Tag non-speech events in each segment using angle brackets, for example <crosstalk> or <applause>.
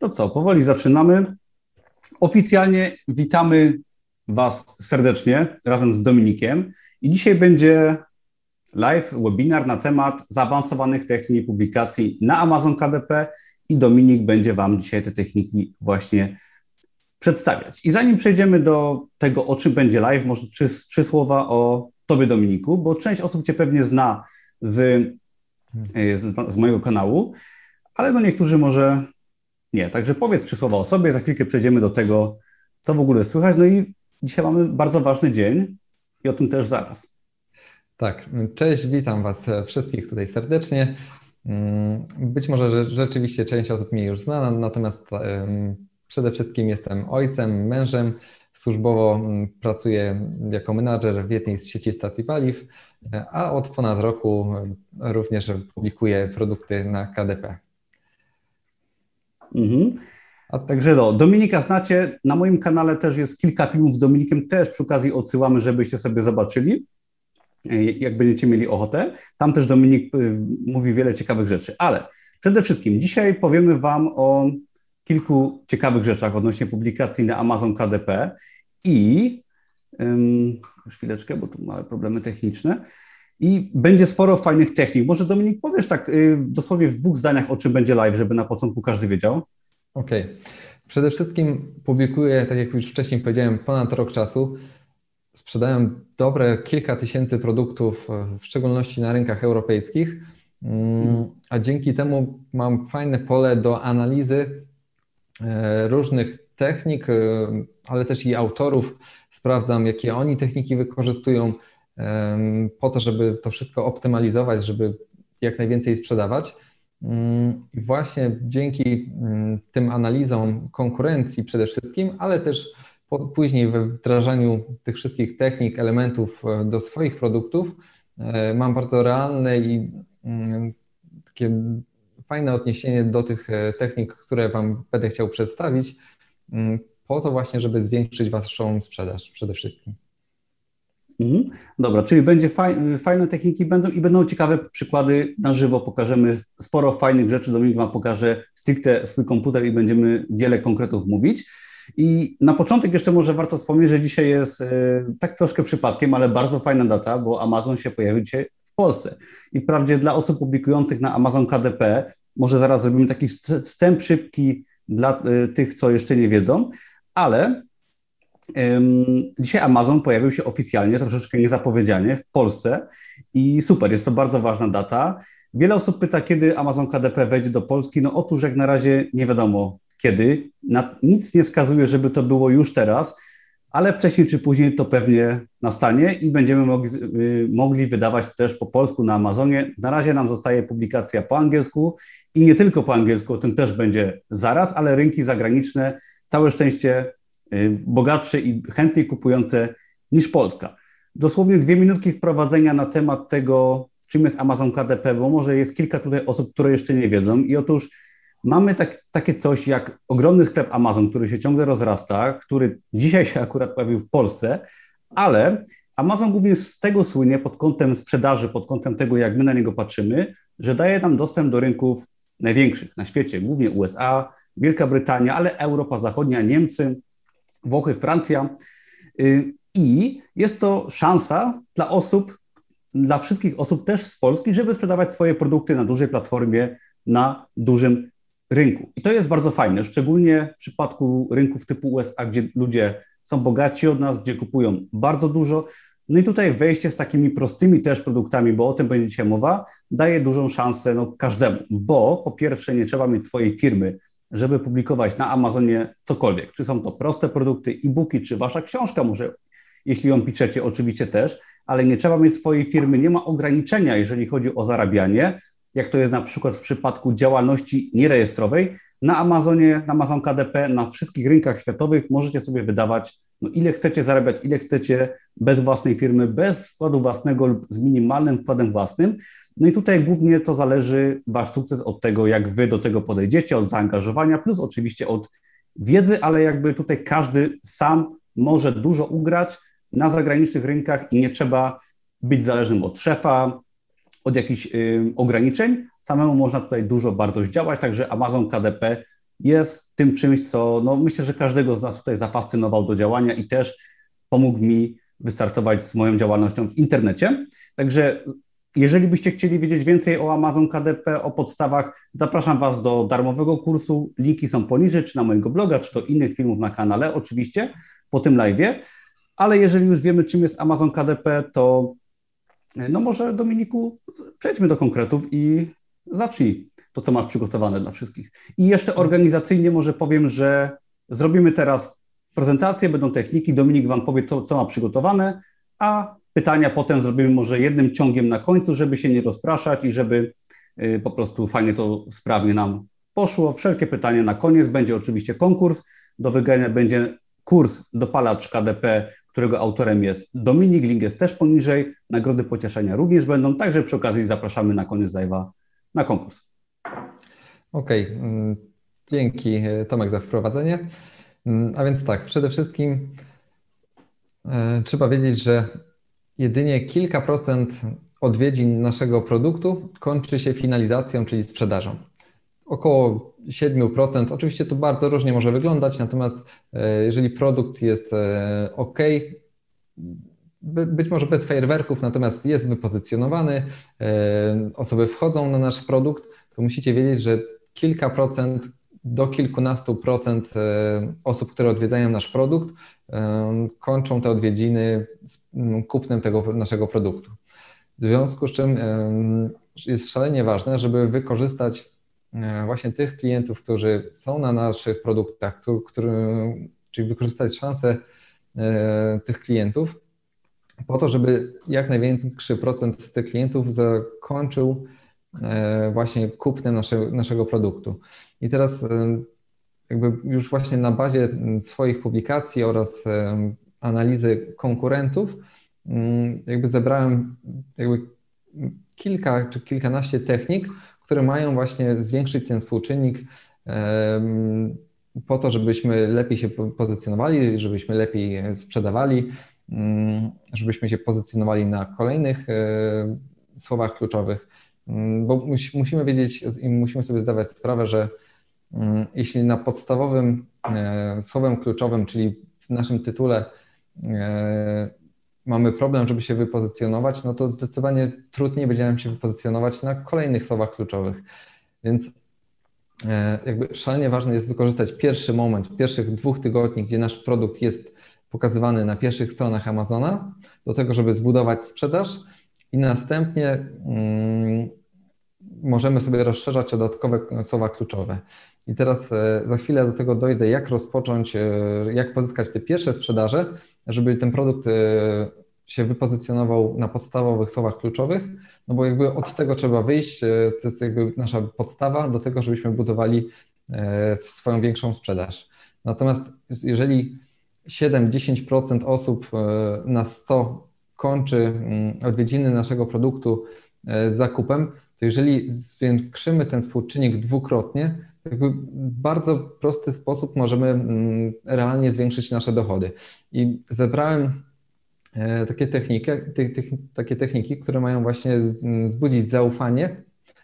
To co, powoli zaczynamy. Oficjalnie witamy Was serdecznie razem z Dominikiem. I dzisiaj będzie live webinar na temat zaawansowanych technik publikacji na Amazon KDP i Dominik będzie Wam dzisiaj te techniki właśnie przedstawiać. I zanim przejdziemy do tego, o czym będzie live, może trzy, trzy słowa o Tobie, Dominiku, bo część osób Cię pewnie zna z, z, z mojego kanału, ale no niektórzy może nie. Także powiedz trzy słowa o sobie, za chwilkę przejdziemy do tego, co w ogóle słychać. No i dzisiaj mamy bardzo ważny dzień i o tym też zaraz. Tak, cześć, witam Was wszystkich tutaj serdecznie. Mm, być może że rzeczywiście część osób mnie już zna, natomiast przede wszystkim jestem ojcem, mężem. Służbowo mm, pracuję jako menadżer w jednej z sieci stacji paliw, a od ponad roku również publikuję produkty na KDP. Mhm. A także no, Dominika znacie, na moim kanale też jest kilka filmów z Dominikiem, też przy okazji odsyłamy, żebyście sobie zobaczyli, e, jak będziecie mieli ochotę. Tam też Dominik y, mówi wiele ciekawych rzeczy, ale przede wszystkim dzisiaj powiemy Wam o kilku ciekawych rzeczach odnośnie publikacji na Amazon KDP i um, chwileczkę, bo tu małe problemy techniczne. I będzie sporo fajnych technik. Może Dominik powiesz tak y, dosłownie w dwóch zdaniach, o czym będzie live, żeby na początku każdy wiedział? Okej. Okay. Przede wszystkim publikuję, tak jak już wcześniej powiedziałem, ponad rok czasu. Sprzedałem dobre kilka tysięcy produktów, w szczególności na rynkach europejskich, mm, a dzięki temu mam fajne pole do analizy e, różnych technik, e, ale też i autorów. Sprawdzam, jakie oni techniki wykorzystują, po to, żeby to wszystko optymalizować, żeby jak najwięcej sprzedawać. Mm, I właśnie dzięki mm, tym analizom konkurencji przede wszystkim, ale też później we wdrażaniu tych wszystkich technik, elementów e, do swoich produktów, e, mam bardzo realne i mm, takie fajne odniesienie do tych e, technik, które Wam będę chciał przedstawić, po to właśnie, żeby zwiększyć Waszą sprzedaż przede wszystkim. Mhm. Dobra, czyli będzie faj, fajne techniki będą i będą ciekawe przykłady na żywo. Pokażemy sporo fajnych rzeczy. Dominik Wam pokaże stricte swój komputer i będziemy wiele konkretów mówić. I na początek jeszcze może warto wspomnieć, że dzisiaj jest e, tak troszkę przypadkiem, ale bardzo fajna data, bo Amazon się pojawił dzisiaj w Polsce. I wprawdzie dla osób publikujących na Amazon KDP, może zaraz zrobimy taki wstęp szybki dla e, tych, co jeszcze nie wiedzą, ale Dzisiaj Amazon pojawił się oficjalnie, troszeczkę niezapowiedzianie w Polsce i super, jest to bardzo ważna data. Wiele osób pyta, kiedy Amazon KDP wejdzie do Polski. No otóż jak na razie nie wiadomo kiedy. Na, nic nie wskazuje, żeby to było już teraz, ale wcześniej czy później to pewnie nastanie i będziemy mogli, y, mogli wydawać też po polsku na Amazonie. Na razie nam zostaje publikacja po angielsku i nie tylko po angielsku, o tym też będzie zaraz, ale rynki zagraniczne, całe szczęście bogatsze i chętniej kupujące niż Polska. Dosłownie dwie minutki wprowadzenia na temat tego, czym jest Amazon KDP, bo może jest kilka tutaj osób, które jeszcze nie wiedzą. I otóż mamy tak, takie coś jak ogromny sklep Amazon, który się ciągle rozrasta, który dzisiaj się akurat pojawił w Polsce, ale Amazon głównie z tego słynie pod kątem sprzedaży, pod kątem tego, jak my na niego patrzymy, że daje nam dostęp do rynków największych na świecie, głównie USA, Wielka Brytania, ale Europa Zachodnia, Niemcy, Włochy, Francja. Y, I jest to szansa dla osób, dla wszystkich osób też z Polski, żeby sprzedawać swoje produkty na dużej platformie, na dużym rynku. I to jest bardzo fajne, szczególnie w przypadku rynków typu USA, gdzie ludzie są bogaci od nas, gdzie kupują bardzo dużo. No i tutaj wejście z takimi prostymi też produktami, bo o tym będzie dzisiaj mowa, daje dużą szansę no, każdemu, bo po pierwsze nie trzeba mieć swojej firmy, żeby publikować na Amazonie cokolwiek. Czy są to proste produkty, e-booki, czy wasza książka może, jeśli ją piszecie, oczywiście też, ale nie trzeba mieć swojej firmy, nie ma ograniczenia, jeżeli chodzi o zarabianie, jak to jest na przykład w przypadku działalności nierejestrowej. Na Amazonie, na Amazon KDP, na wszystkich rynkach światowych możecie sobie wydawać, no ile chcecie zarabiać, ile chcecie bez własnej firmy, bez wkładu własnego lub z minimalnym wkładem własnym. No i tutaj głównie to zależy Wasz sukces od tego, jak Wy do tego podejdziecie, od zaangażowania, plus oczywiście od wiedzy, ale jakby tutaj każdy sam może dużo ugrać na zagranicznych rynkach i nie trzeba być zależnym od szefa, od jakichś y, ograniczeń. Samemu można tutaj dużo bardzo zdziałać, także Amazon KDP jest tym czymś, co no, myślę, że każdego z nas tutaj zafascynował do działania i też pomógł mi wystartować z moją działalnością w internecie. Także jeżeli byście chcieli wiedzieć więcej o Amazon KDP, o podstawach, zapraszam Was do darmowego kursu. Linki są poniżej, czy na mojego bloga, czy do innych filmów na kanale, oczywiście, po tym live'ie. Ale jeżeli już wiemy, czym jest Amazon KDP, to no może Dominiku, przejdźmy do konkretów i zacznij to, co masz przygotowane dla wszystkich. I jeszcze organizacyjnie może powiem, że zrobimy teraz prezentację, będą techniki, Dominik Wam powie, co, co ma przygotowane, a pytania potem zrobimy może jednym ciągiem na końcu, żeby się nie rozpraszać i żeby y, po prostu fajnie to sprawnie nam poszło. Wszelkie pytania na koniec. Będzie oczywiście konkurs. Do wygrania będzie kurs dopalacz KDP, którego autorem jest Dominik. Link jest też poniżej. Nagrody pocieszenia również będą. Także przy okazji zapraszamy na koniec live'a na konkurs. Okej. Okay. Mm, dzięki e, Tomek za wprowadzenie. Mm, a więc tak, przede wszystkim e, trzeba wiedzieć, że jedynie kilka procent odwiedzin naszego produktu kończy się finalizacją, czyli sprzedażą. Około 7%. Oczywiście to bardzo różnie może wyglądać, natomiast e, jeżeli produkt jest ok, być może bez fajerwerków, natomiast jest wypozycjonowany, osoby wchodzą na nasz produkt, to musicie wiedzieć, że kilka procent do kilkunastu procent osób, które odwiedzają nasz produkt, kończą te odwiedziny kupnem tego naszego produktu. W związku z czym jest szalenie ważne, żeby wykorzystać e, właśnie tych klientów, którzy są na naszych produktach, który, czyli wykorzystać szansę e, tych klientów po to, żeby jak największy procent z tych klientów zakończył e, właśnie kupnem naszego, naszego produktu. I teraz jakby już właśnie na bazie swoich publikacji oraz analizy konkurentów, mm, jakby zebrałem jakby kilka czy kilkanaście technik, które mają właśnie zwiększyć ten współczynnik po to, żebyśmy lepiej się pozycjonowali, żebyśmy lepiej sprzedawali, mm, żebyśmy się pozycjonowali na kolejnych e, słowach kluczowych, mm, bo musimy wiedzieć i musimy sobie zdawać sprawę, że jeśli na podstawowym e, słowem kluczowym, czyli w naszym tytule e, mamy problem, żeby się wypozycjonować, no to zdecydowanie trudniej będzie nam się wypozycjonować na kolejnych słowach kluczowych. Więc e, jakby szalenie ważne jest wykorzystać pierwszy moment, pierwszych dwóch tygodni, gdzie nasz produkt jest pokazywany na pierwszych stronach Amazona, do tego, żeby zbudować sprzedaż i następnie mm, możemy sobie rozszerzać o dodatkowe słowa kluczowe. I teraz e, za chwilę do tego dojdę, jak rozpocząć, e, jak pozyskać te pierwsze sprzedaże, żeby ten produkt e, się wypozycjonował na podstawowych słowach kluczowych, no bo jakby od tego trzeba wyjść, to jest jakby nasza podstawa do tego, żebyśmy budowali swoją większą sprzedaż. Natomiast jeżeli 7-10% osób na 100 kończy mm, odwiedziny naszego produktu z zakupem, to jeżeli zwiększymy ten współczynnik dwukrotnie, jakby bardzo prosty sposób możemy mm, realnie zwiększyć nasze dochody. I zebrałem e, takie techniki, takie techniki, które mają właśnie wzbudzić zaufanie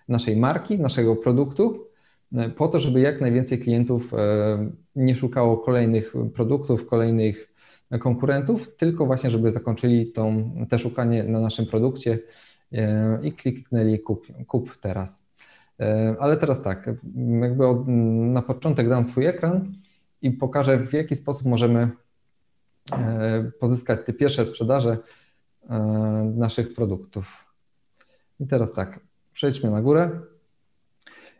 naszej marki, naszego produktu, e, po to, żeby jak najwięcej klientów e, nie szukało kolejnych produktów, kolejnych konkurentów, tylko właśnie, żeby zakończyli tą, te szukanie na naszym produkcie i kliknęli kup, kup teraz. E, ale teraz tak, jakby na początek dam swój ekran i pokażę, w jaki sposób możemy e, pozyskać te pierwsze sprzedaże e, naszych produktów. I teraz tak, przejdźmy na górę.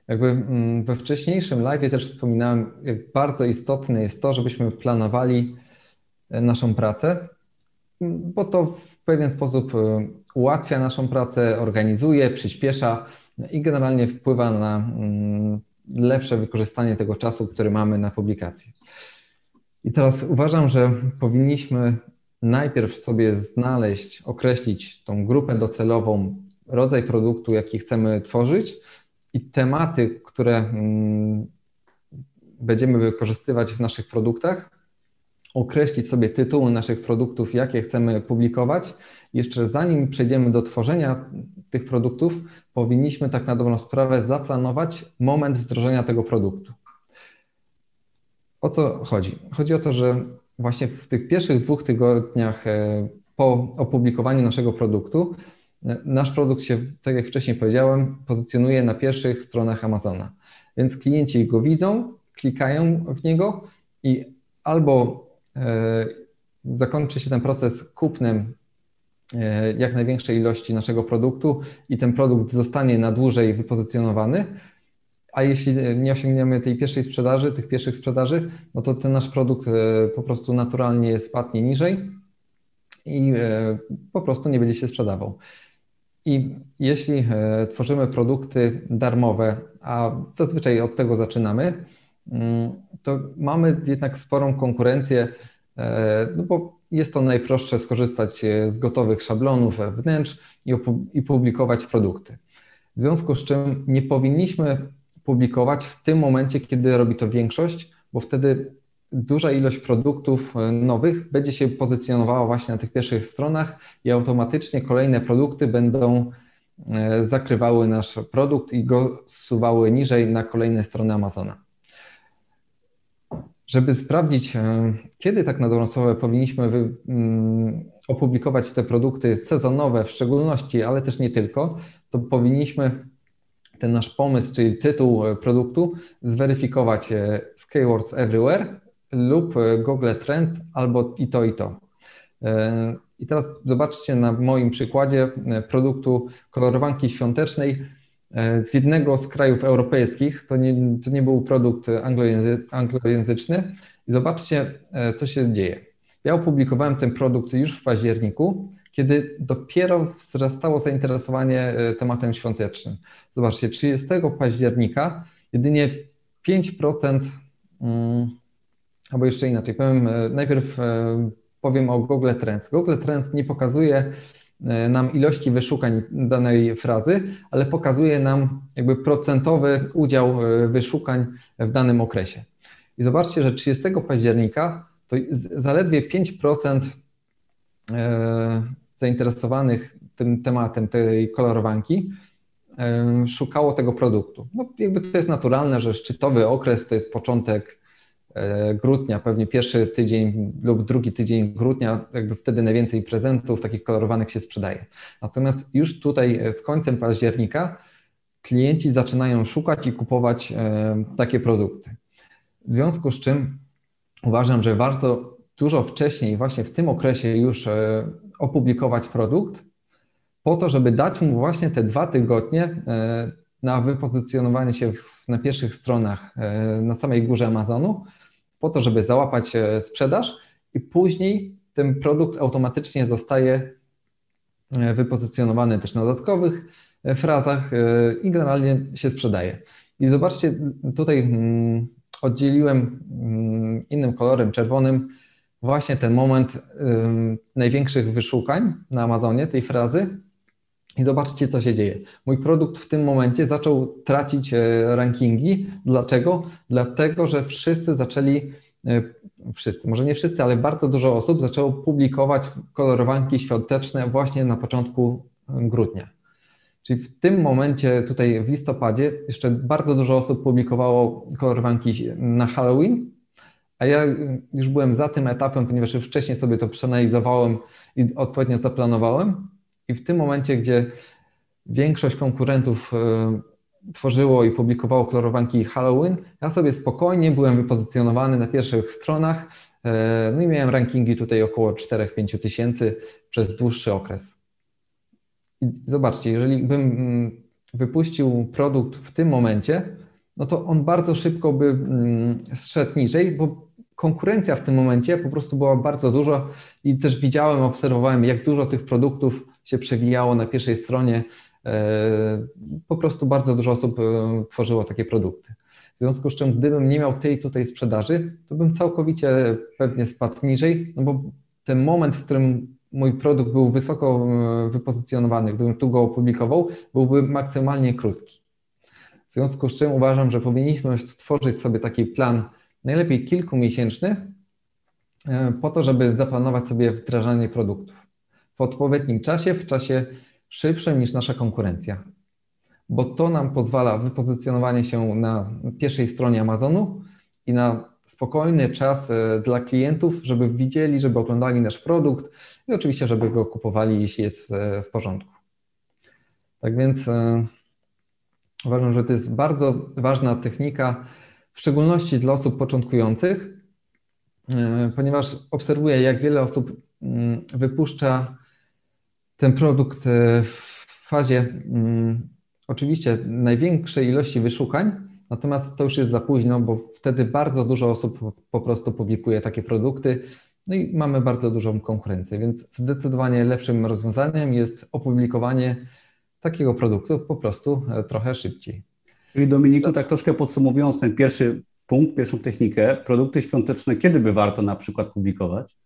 Jakby we wcześniejszym live też wspominałem, jak bardzo istotne jest to, żebyśmy planowali naszą pracę, bo to w pewien sposób ułatwia naszą pracę, organizuje, przyspiesza i generalnie wpływa na mm, lepsze wykorzystanie tego czasu, który mamy na publikację. I teraz uważam, że powinniśmy najpierw sobie znaleźć, określić tą grupę docelową, rodzaj produktu, jaki chcemy tworzyć i tematy, które mm, będziemy wykorzystywać w naszych produktach, określić sobie tytuły naszych produktów, jakie chcemy publikować. Jeszcze zanim przejdziemy do tworzenia tych produktów, powinniśmy tak na dobrą sprawę zaplanować moment wdrożenia tego produktu. O co chodzi? Chodzi o to, że właśnie w tych pierwszych dwóch tygodniach e, po opublikowaniu naszego produktu, e, nasz produkt się, tak jak wcześniej powiedziałem, pozycjonuje na pierwszych stronach Amazona. Więc klienci go widzą, klikają w niego i albo zakończy się ten proces kupnem jak największej ilości naszego produktu i ten produkt zostanie na dłużej wypozycjonowany, a jeśli nie osiągniemy tej pierwszej sprzedaży, tych pierwszych sprzedaży, no to ten nasz produkt e, po prostu naturalnie spadnie niżej i e, po prostu nie będzie się sprzedawał. I jeśli e, tworzymy produkty darmowe, a zazwyczaj od tego zaczynamy, to mamy jednak sporą konkurencję, no bo jest to najprostsze skorzystać z gotowych szablonów wnętrz i publikować produkty. W związku z czym nie powinniśmy publikować w tym momencie, kiedy robi to większość, bo wtedy duża ilość produktów e, nowych będzie się pozycjonowała właśnie na tych pierwszych stronach i automatycznie kolejne produkty będą e, zakrywały nasz produkt i go zsuwały niżej na kolejne strony Amazona. Żeby sprawdzić, e, kiedy tak na dobrą sprawę powinniśmy wy, um, opublikować te produkty sezonowe w szczególności, ale też nie tylko, to powinniśmy ten nasz pomysł, czyli tytuł e, produktu, zweryfikować e, Skywords Everywhere lub Google Trends albo i to, i to. I teraz zobaczcie na moim przykładzie produktu kolorowanki świątecznej z jednego z krajów europejskich. To nie, to nie był produkt anglojęzyczny. I zobaczcie, co się dzieje. Ja opublikowałem ten produkt już w październiku kiedy dopiero wzrastało zainteresowanie e, tematem świątecznym. Zobaczcie, 30 października jedynie 5%, mm, albo jeszcze inaczej, powiem, e, najpierw e, powiem o Google Trends. Google Trends nie pokazuje nam ilości wyszukań danej frazy, ale pokazuje nam jakby procentowy udział wyszukań w danym okresie. I zobaczcie, że 30 października to zaledwie 5% zainteresowanych tym tematem tej kolorowanki szukało tego produktu. No, jakby to jest naturalne, że szczytowy okres to jest początek e, grudnia, pewnie pierwszy tydzień lub drugi tydzień grudnia, jakby wtedy najwięcej prezentów takich kolorowanych się sprzedaje. Natomiast już tutaj e, z końcem października klienci zaczynają szukać i kupować e, takie produkty. W związku z czym uważam, że warto dużo wcześniej, właśnie w tym okresie już opublikować produkt, po to, żeby dać mu właśnie te dwa tygodnie e, na wypozycjonowanie się w, na pierwszych stronach e, na samej górze Amazonu, po to, żeby załapać e, sprzedaż i później ten produkt automatycznie zostaje wypozycjonowany też na dodatkowych frazach i generalnie się sprzedaje. I zobaczcie, tutaj mm, oddzieliłem mm, innym kolorem czerwonym właśnie ten moment największych wyszukań na Amazonie tej frazy i zobaczcie, co się dzieje. Mój produkt w tym momencie zaczął tracić e, rankingi. Dlaczego? Dlatego, że wszyscy zaczęli, e, wszyscy, może nie wszyscy, ale bardzo dużo osób zaczęło publikować kolorowanki świąteczne właśnie na początku grudnia. Czyli w tym momencie, tutaj w listopadzie, jeszcze bardzo dużo osób publikowało kolorowanki na Halloween, a ja już byłem za tym etapem, ponieważ już wcześniej sobie to przeanalizowałem i odpowiednio zaplanowałem. I w tym momencie, gdzie większość konkurentów e, tworzyło i publikowało kolorowanki Halloween, ja sobie spokojnie byłem wypozycjonowany na pierwszych stronach. E, no i miałem rankingi tutaj około 4-5 tysięcy przez dłuższy okres. I zobaczcie, jeżeli bym mm, wypuścił produkt w tym momencie, no to on bardzo szybko by mm, zszedł niżej, bo konkurencja w tym momencie po prostu była bardzo dużo i też widziałem, obserwowałem, jak dużo tych produktów się przewijało na pierwszej stronie. E, po prostu bardzo dużo osób e, tworzyło takie produkty. W związku z czym, gdybym nie miał tej tutaj sprzedaży, to bym całkowicie pewnie spadł niżej, no bo ten moment, w którym mój produkt był wysoko e, wypozycjonowany, gdybym tu go opublikował, byłby maksymalnie krótki. W związku z czym uważam, że powinniśmy stworzyć sobie taki plan najlepiej kilkumiesięczny, po to, żeby zaplanować sobie wdrażanie produktów w odpowiednim czasie, w czasie szybszym niż nasza konkurencja. Bo to nam pozwala wypozycjonowanie się na pierwszej stronie Amazonu i na spokojny czas dla klientów, żeby widzieli, żeby oglądali nasz produkt i oczywiście, żeby go kupowali, jeśli jest w porządku. Tak więc uważam, że to jest bardzo ważna technika, w szczególności dla osób początkujących, ponieważ obserwuję, jak wiele osób mm, wypuszcza ten produkt w fazie mm, oczywiście największej ilości wyszukań, natomiast to już jest za późno, bo wtedy bardzo dużo osób po prostu publikuje takie produkty, no i mamy bardzo dużą konkurencję, więc zdecydowanie lepszym rozwiązaniem jest opublikowanie takiego produktu po prostu e, trochę szybciej. Czyli Dominiku, tak troszkę podsumowując ten pierwszy punkt, pierwszą technikę, produkty świąteczne, kiedy by warto na przykład publikować?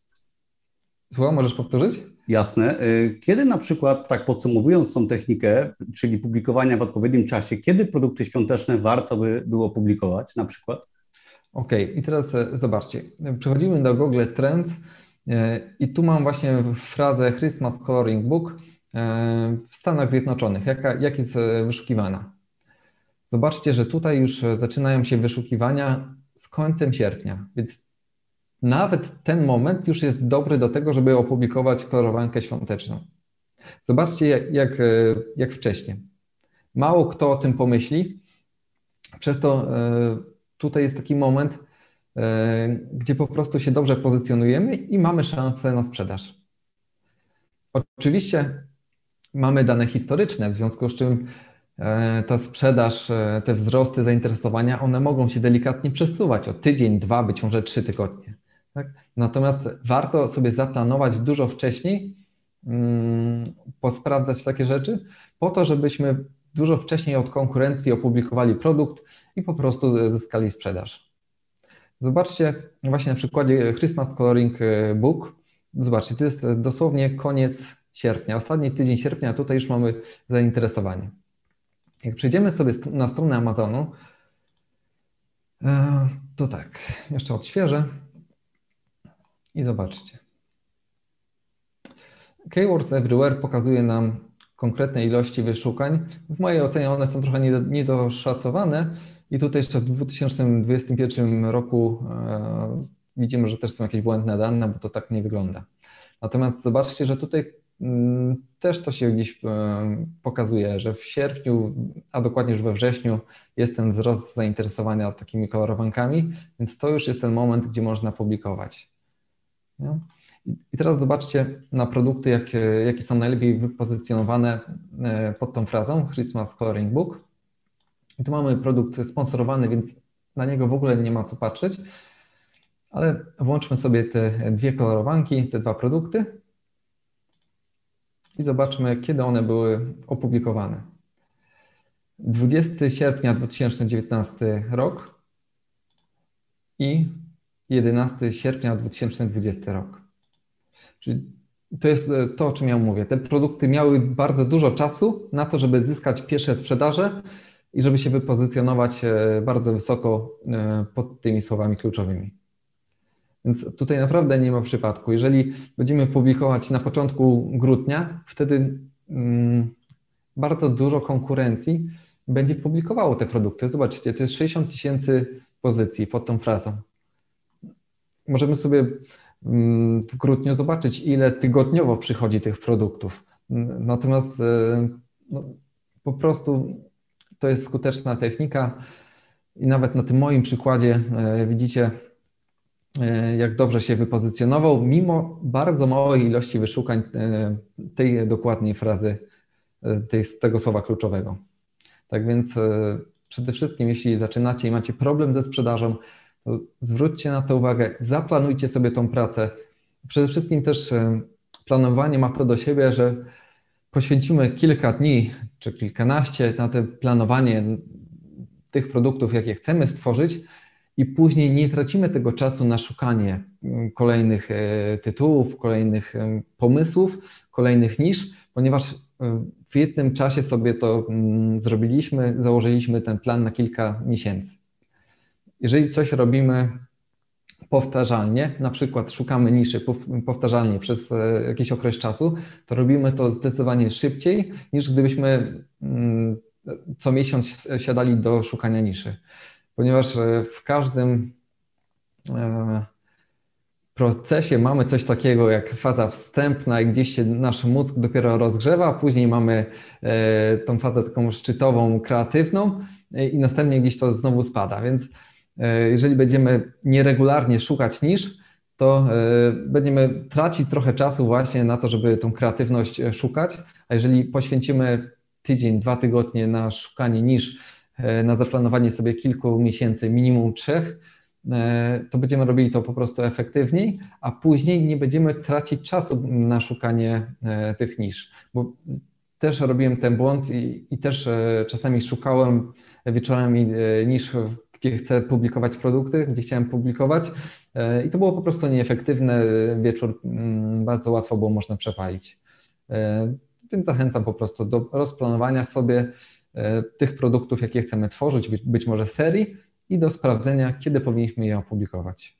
Słucham, możesz powtórzyć? Jasne. Y, kiedy na przykład, tak podsumowując tą technikę, czyli publikowania w odpowiednim czasie, kiedy produkty świąteczne warto by było publikować na przykład? Okej, okay. i teraz e, zobaczcie. Przechodzimy do Google Trends e, i tu mam właśnie frazę Christmas Coloring Book e, w Stanach Zjednoczonych. Jaka, jak jest wyszukiwana? Zobaczcie, że tutaj już zaczynają się wyszukiwania z końcem sierpnia, więc nawet ten moment już jest dobry do tego, żeby opublikować kolorowankę świąteczną. Zobaczcie, jak, jak, e, jak wcześniej. Mało kto o tym pomyśli, przez to e, tutaj jest taki moment, e, gdzie po prostu się dobrze pozycjonujemy i mamy szansę na sprzedaż. Oczywiście mamy dane historyczne, w związku z czym ta sprzedaż, te wzrosty zainteresowania, one mogą się delikatnie przesuwać o tydzień, dwa, być może trzy tygodnie. Tak? Natomiast warto sobie zaplanować dużo wcześniej, mm, posprawdzać takie rzeczy, po to, żebyśmy dużo wcześniej od konkurencji opublikowali produkt i po prostu zyskali sprzedaż. Zobaczcie właśnie na przykładzie Christmas Coloring Book. Zobaczcie, to jest dosłownie koniec sierpnia, ostatni tydzień sierpnia, tutaj już mamy zainteresowanie. Jak przejdziemy sobie na stronę Amazonu, e, to tak, jeszcze odświeżę. I zobaczcie. Keywords Everywhere pokazuje nam konkretne ilości wyszukań. W mojej ocenie one są trochę niedoszacowane i tutaj jeszcze w 2021 roku e, widzimy, że też są jakieś błędne dane, bo to tak nie wygląda. Natomiast zobaczcie, że tutaj mm, też to się gdzieś e, pokazuje, że w sierpniu, a dokładnie już we wrześniu jest ten wzrost zainteresowania takimi kolorowankami, więc to już jest ten moment, gdzie można publikować. Nie? I teraz zobaczcie na produkty, jakie, jakie są najlepiej wypozycjonowane e, pod tą frazą Christmas Coloring Book. I tu mamy produkt sponsorowany, więc na niego w ogóle nie ma co patrzeć, ale włączmy sobie te dwie kolorowanki, te dwa produkty i zobaczmy, kiedy one były opublikowane. 20 sierpnia 2019 rok i 11 sierpnia 2020 rok. Czyli to jest e, to, o czym ja mówię. Te produkty miały bardzo dużo czasu na to, żeby zyskać pierwsze sprzedaże i żeby się wypozycjonować e, bardzo wysoko e, pod tymi słowami kluczowymi. Więc tutaj naprawdę nie ma przypadku. Jeżeli będziemy publikować na początku grudnia, wtedy mm, bardzo dużo konkurencji będzie publikowało te produkty. Zobaczcie, to jest 60 tysięcy pozycji pod tą frazą możemy sobie mm, w grudniu zobaczyć, ile tygodniowo przychodzi tych produktów. Natomiast e, no, po prostu to jest skuteczna technika i nawet na tym moim przykładzie e, widzicie, e, jak dobrze się wypozycjonował, mimo bardzo małej ilości wyszukań tej dokładnej frazy, tej, tego słowa kluczowego. Tak więc przede wszystkim, jeśli zaczynacie i macie problem ze sprzedażą, to zwróćcie na to uwagę, zaplanujcie sobie tą pracę. Przede wszystkim też planowanie ma to do siebie, że poświęcimy kilka dni czy kilkanaście na to planowanie tych produktów, jakie chcemy stworzyć, i później nie tracimy tego czasu na szukanie mm, kolejnych e, tytułów, kolejnych pomysłów, kolejnych nisz, ponieważ w jednym czasie sobie to mm, zrobiliśmy, założyliśmy ten plan na kilka miesięcy. Jeżeli coś robimy powtarzalnie, na przykład szukamy niszy powtarzalnie przez e, jakiś okres czasu, to robimy to zdecydowanie szybciej niż gdybyśmy mm, co miesiąc siadali do szukania niszy. Ponieważ e, w każdym procesie mamy coś takiego jak faza wstępna, gdzieś się nasz mózg dopiero rozgrzewa, później mamy e, tą fazę taką szczytową, kreatywną e, i następnie gdzieś to znowu spada. Więc e, jeżeli będziemy nieregularnie szukać niż, to będziemy tracić trochę czasu właśnie na to, żeby tą kreatywność szukać, a jeżeli poświęcimy tydzień, dwa tygodnie na szukanie niż, na zaplanowanie sobie kilku miesięcy, minimum trzech, E, to będziemy robili to po prostu efektywniej, a później nie będziemy tracić czasu na szukanie e, tych nisz. Bo też robiłem ten błąd i, i też e, czasami szukałem wieczorami niż, gdzie chcę publikować produkty, gdzie chciałem publikować i to było po prostu nieefektywne. Wieczór mm, bardzo łatwo było można przepalić. Więc zachęcam po prostu do rozplanowania sobie tych produktów, jakie chcemy tworzyć, być może serii, i do sprawdzenia, kiedy powinniśmy je opublikować.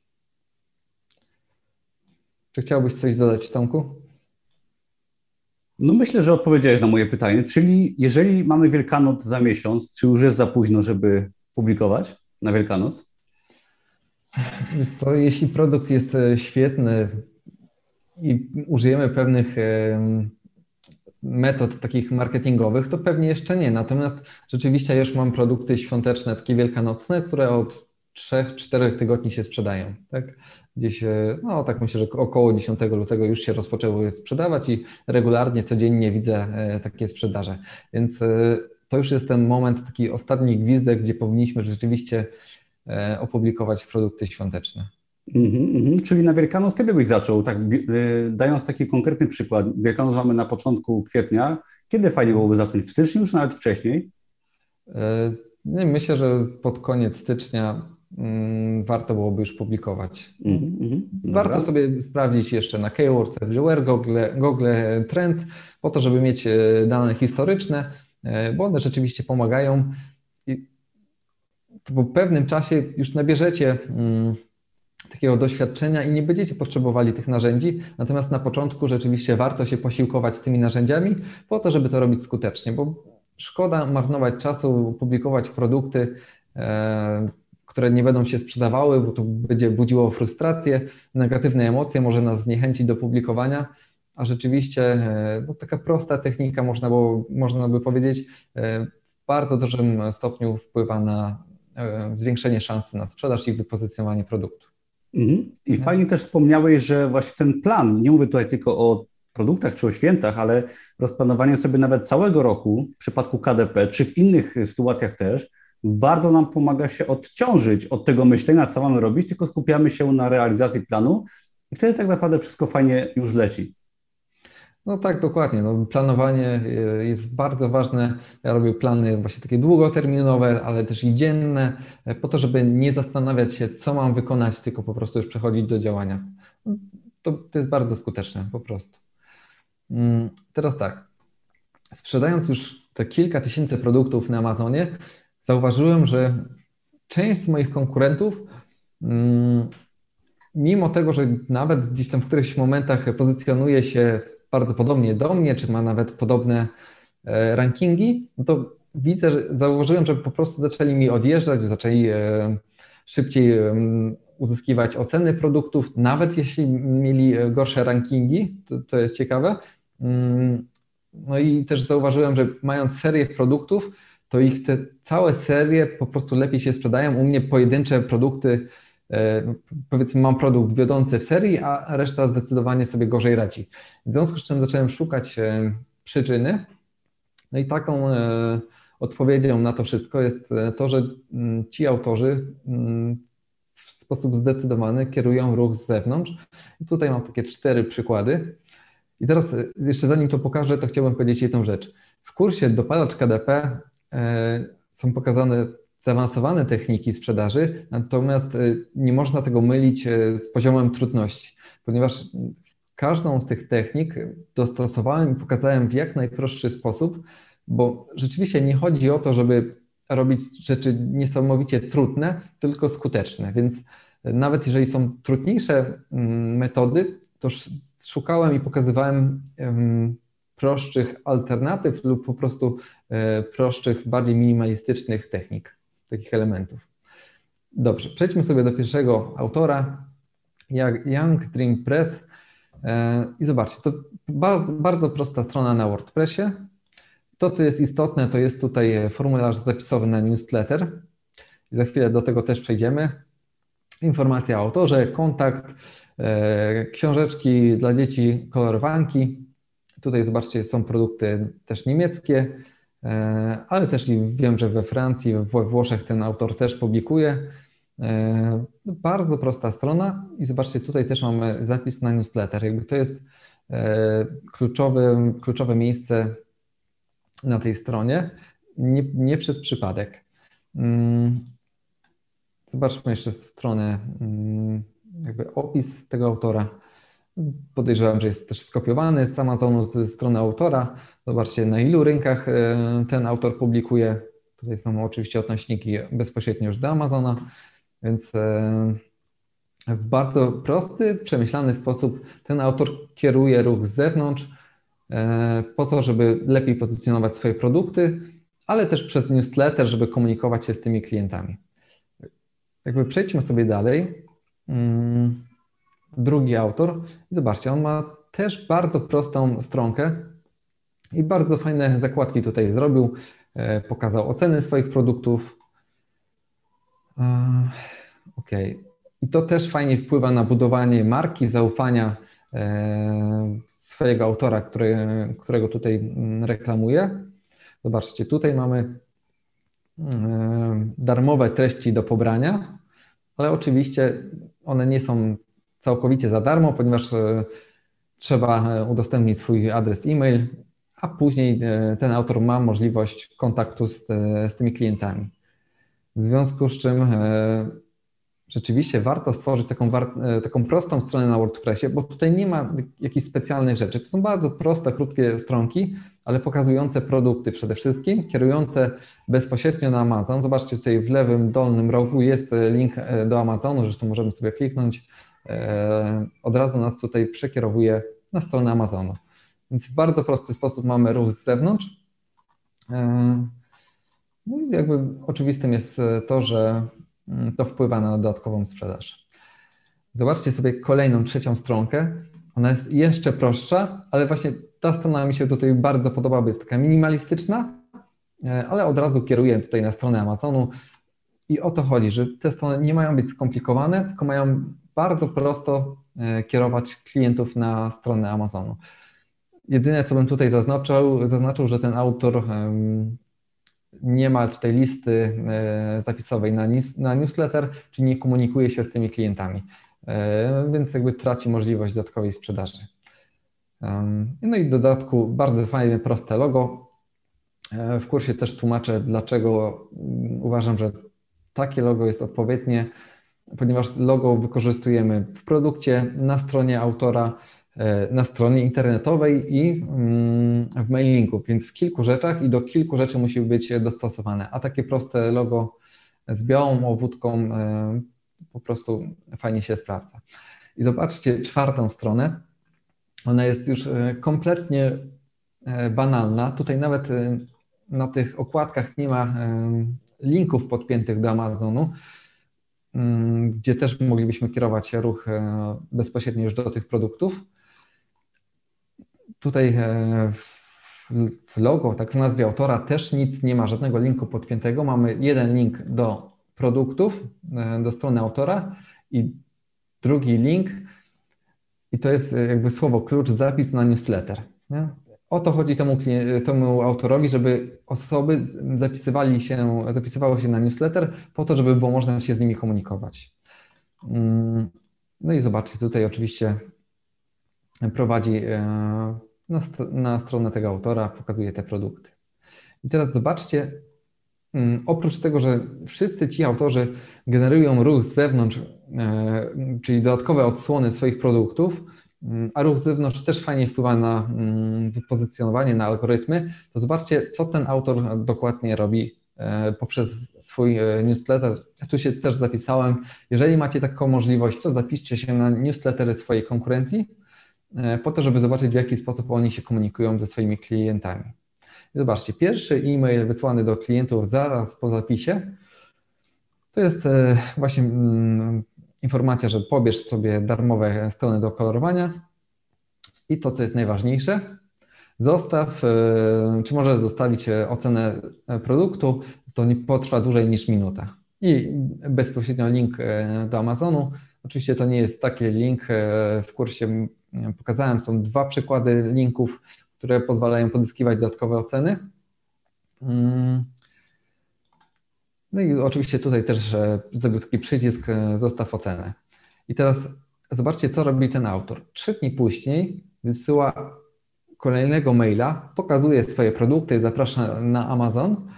Czy chciałbyś coś dodać, Tomku? No myślę, że odpowiedziałeś na moje pytanie, czyli jeżeli mamy Wielkanoc za miesiąc, czy już jest za późno, żeby publikować na Wielkanoc? Co, jeśli produkt jest e, świetny i użyjemy pewnych metod takich marketingowych, to pewnie jeszcze nie. Natomiast rzeczywiście już mam produkty świąteczne, takie wielkanocne, które od 3-4 tygodni się sprzedają. Tak? Gdzieś, e, no tak myślę, że około 10 lutego już się rozpoczęły sprzedawać i regularnie, codziennie widzę e, takie sprzedaże. Więc e, to już jest ten moment, taki ostatni gwizdek, gdzie powinniśmy rzeczywiście opublikować produkty świąteczne. Mm -hmm, Czyli na Wielkanoc kiedy byś zaczął? Tak, y, dając taki konkretny przykład, Wielkanoc mamy na początku kwietnia. Kiedy fajnie byłoby zacząć? W styczniu, już nawet wcześniej? E, nie, myślę, że pod koniec stycznia mm, warto byłoby już publikować. Mm warto sobie sprawdzić jeszcze na Keywords, Everywhere, Google, Google Trends, po to, żeby mieć e, dane historyczne, e, bo one rzeczywiście pomagają. I po pewnym czasie już nabierzecie mm, takiego doświadczenia i nie będziecie potrzebowali tych narzędzi, natomiast na początku rzeczywiście warto się posiłkować tymi narzędziami po to, żeby to robić skutecznie, bo szkoda marnować czasu, publikować produkty, e, które nie będą się sprzedawały, bo to będzie budziło frustrację, negatywne emocje, może nas zniechęcić do publikowania, a rzeczywiście e, no, taka prosta technika, można, było, można by powiedzieć, e, w bardzo dużym stopniu wpływa na zwiększenie szansy na sprzedaż i wypozycjonowanie produktu. Mhm. I no. fajnie też wspomniałeś, że właśnie ten plan, nie mówię tutaj tylko o produktach czy o świętach, ale rozplanowanie sobie nawet całego roku w przypadku KDP, czy w innych sytuacjach też, bardzo nam pomaga się odciążyć od tego myślenia, co mamy robić, tylko skupiamy się na realizacji planu i wtedy tak naprawdę wszystko fajnie już leci. No tak, dokładnie. No, planowanie e, jest bardzo ważne. Ja robię plany właśnie takie długoterminowe, ale też i dzienne, e, po to, żeby nie zastanawiać się, co mam wykonać, tylko po prostu już przechodzić do działania. No, to, to jest bardzo skuteczne, po prostu. Mm, teraz tak. Sprzedając już te kilka tysięcy produktów na Amazonie, zauważyłem, że część z moich konkurentów, mm, mimo tego, że nawet gdzieś tam w którychś momentach pozycjonuje się bardzo podobnie do mnie, czy ma nawet podobne e, rankingi, no to widzę, że założyłem, że po prostu zaczęli mi odjeżdżać, zaczęli e, szybciej uzyskiwać oceny produktów, nawet jeśli mieli e, gorsze rankingi, to, to jest ciekawe. Mm, no i też zauważyłem, że mając serię produktów, to ich te całe serie po prostu lepiej się sprzedają. U mnie pojedyncze produkty powiedzmy mam produkt wiodący w serii, a reszta zdecydowanie sobie gorzej radzi. W związku z czym zacząłem szukać e, przyczyny. No i taką e, odpowiedzią na to wszystko jest to, że mm, ci autorzy mm, w sposób zdecydowany kierują ruch z zewnątrz. I tutaj mam takie cztery przykłady. I teraz jeszcze zanim to pokażę, to chciałbym powiedzieć jedną rzecz. W kursie dopalacz KDP są pokazane zaawansowane techniki sprzedaży, natomiast y, nie można tego mylić y, z poziomem trudności, ponieważ każdą z tych technik dostosowałem i pokazałem w jak najprostszy sposób, bo rzeczywiście nie chodzi o to, żeby robić rzeczy niesamowicie trudne, tylko skuteczne. Więc y, nawet jeżeli są trudniejsze mm, metody, to szukałem i pokazywałem prostszych alternatyw lub po prostu prostszych, bardziej minimalistycznych technik takich elementów. Dobrze, przejdźmy sobie do pierwszego autora, Young Dream Press. E, I zobaczcie, to bardzo, bardzo prosta strona na WordPressie. To, co jest istotne, to jest tutaj formularz zapisowy na newsletter. I za chwilę do tego też przejdziemy. Informacja o autorze, kontakt, e, książeczki dla dzieci, kolorowanki. Tutaj zobaczcie, są produkty też niemieckie, ale też i wiem, że we Francji, we Włoszech ten autor też publikuje. E, bardzo prosta strona i zobaczcie, tutaj też mamy zapis na newsletter. Jakby to jest kluczowe, kluczowe miejsce na tej stronie, nie, nie przez przypadek. Mm, zobaczmy jeszcze stronę, mm, jakby opis tego autora. Podejrzewam, że jest też skopiowany z Amazonu, ze strony autora. Zobaczcie, na ilu rynkach e, ten autor publikuje. Tutaj są oczywiście odnośniki bezpośrednio już do Amazona, więc e, w bardzo prosty, przemyślany sposób ten autor kieruje ruch z zewnątrz e, po to, żeby lepiej pozycjonować swoje produkty, ale też przez newsletter, żeby komunikować się z tymi klientami. Jakby przejdźmy sobie dalej. Mm, drugi autor. Zobaczcie, on ma też bardzo prostą stronkę i bardzo fajne zakładki tutaj zrobił. E, pokazał oceny swoich produktów. Ok. I to też fajnie wpływa na budowanie marki, zaufania e, swojego autora, który, którego tutaj mm, reklamuje. Zobaczcie, tutaj mamy e, darmowe treści do pobrania, ale oczywiście one nie są całkowicie za darmo, ponieważ e, trzeba udostępnić swój adres e-mail, a później ten autor ma możliwość kontaktu z, z tymi klientami. W związku z czym rzeczywiście warto stworzyć taką, e, taką prostą stronę na WordPressie, bo tutaj nie ma jakichś specjalnych rzeczy. To są bardzo proste, krótkie stronki, ale pokazujące produkty przede wszystkim, kierujące bezpośrednio na Amazon. Zobaczcie tutaj w lewym dolnym rogu jest e, link e, do Amazonu, zresztą możemy sobie kliknąć. Od razu nas tutaj przekierowuje na stronę Amazonu. Więc w bardzo prosty sposób mamy ruch z zewnątrz. No i jakby oczywistym jest to, że Mm, to wpływa na dodatkową sprzedaż. Zobaczcie sobie kolejną, trzecią stronkę. Ona jest jeszcze prostsza, ale właśnie ta strona mi się tutaj bardzo podoba, bo jest taka minimalistyczna, e, ale od razu kieruję tutaj na stronę Amazonu. I o to chodzi, że te strony nie mają być skomplikowane, tylko mają bardzo prosto e, kierować klientów na stronę Amazonu. Jedyne, co bym tutaj zaznaczył, zaznaczył że ten autor nie ma tutaj listy e, zapisowej na, na newsletter, czyli nie komunikuje się z tymi klientami, e, więc jakby traci możliwość dodatkowej sprzedaży. No i w dodatku bardzo fajne, proste logo. E, w kursie też tłumaczę, dlaczego uważam, że takie logo jest odpowiednie, ponieważ logo wykorzystujemy w produkcie, na stronie autora, na stronie internetowej i mm, w mailingu, więc w kilku rzeczach i do kilku rzeczy musi być dostosowane. A takie proste logo z białą owódką e, po prostu fajnie się sprawdza. I zobaczcie czwartą stronę. Ona jest już e, kompletnie banalna. Tutaj nawet na tych okładkach nie ma linków podpiętych do Amazonu, mm, gdzie też moglibyśmy kierować ruch bezpośrednio już do tych produktów. Tutaj e, w logo, tak w nazwie autora, też nic nie ma, żadnego linku podpiętego. Mamy jeden link do produktów, e, do strony autora i drugi link, i to jest e, jakby słowo klucz, zapis na newsletter. Nie? O to chodzi temu, temu autorowi, żeby osoby zapisywali się, zapisywały się na newsletter po to, żeby było można się z nimi komunikować. Mm, no i zobaczcie, tutaj oczywiście prowadzi na, na stronę tego autora, pokazuje te produkty. I teraz zobaczcie, mm, oprócz tego, że wszyscy ci autorzy generują ruch z zewnątrz, e, czyli dodatkowe odsłony swoich produktów, mm, a ruch z zewnątrz też fajnie wpływa na mm, wypozycjonowanie, na algorytmy, to zobaczcie, co ten autor dokładnie robi e, poprzez swój e, newsletter. Tu się też zapisałem. Jeżeli macie taką możliwość, to zapiszcie się na newslettery swojej konkurencji po to, żeby zobaczyć, w jaki sposób oni się komunikują ze swoimi klientami. Zobaczcie, pierwszy e-mail wysłany do klientów zaraz po zapisie To jest właśnie mm, informacja, że pobierz sobie darmowe strony do kolorowania i to, co jest najważniejsze, zostaw, czy możesz zostawić ocenę produktu, to nie potrwa dłużej niż minutę. I bezpośrednio link do Amazonu. Oczywiście to nie jest taki link w kursie pokazałem, są dwa przykłady linków, które pozwalają pozyskiwać dodatkowe oceny. Mm. No i oczywiście tutaj też zrobił taki przycisk e, zostaw ocenę. I teraz zobaczcie, co robi ten autor. Trzy dni później wysyła kolejnego maila, pokazuje swoje produkty, zaprasza na Amazon,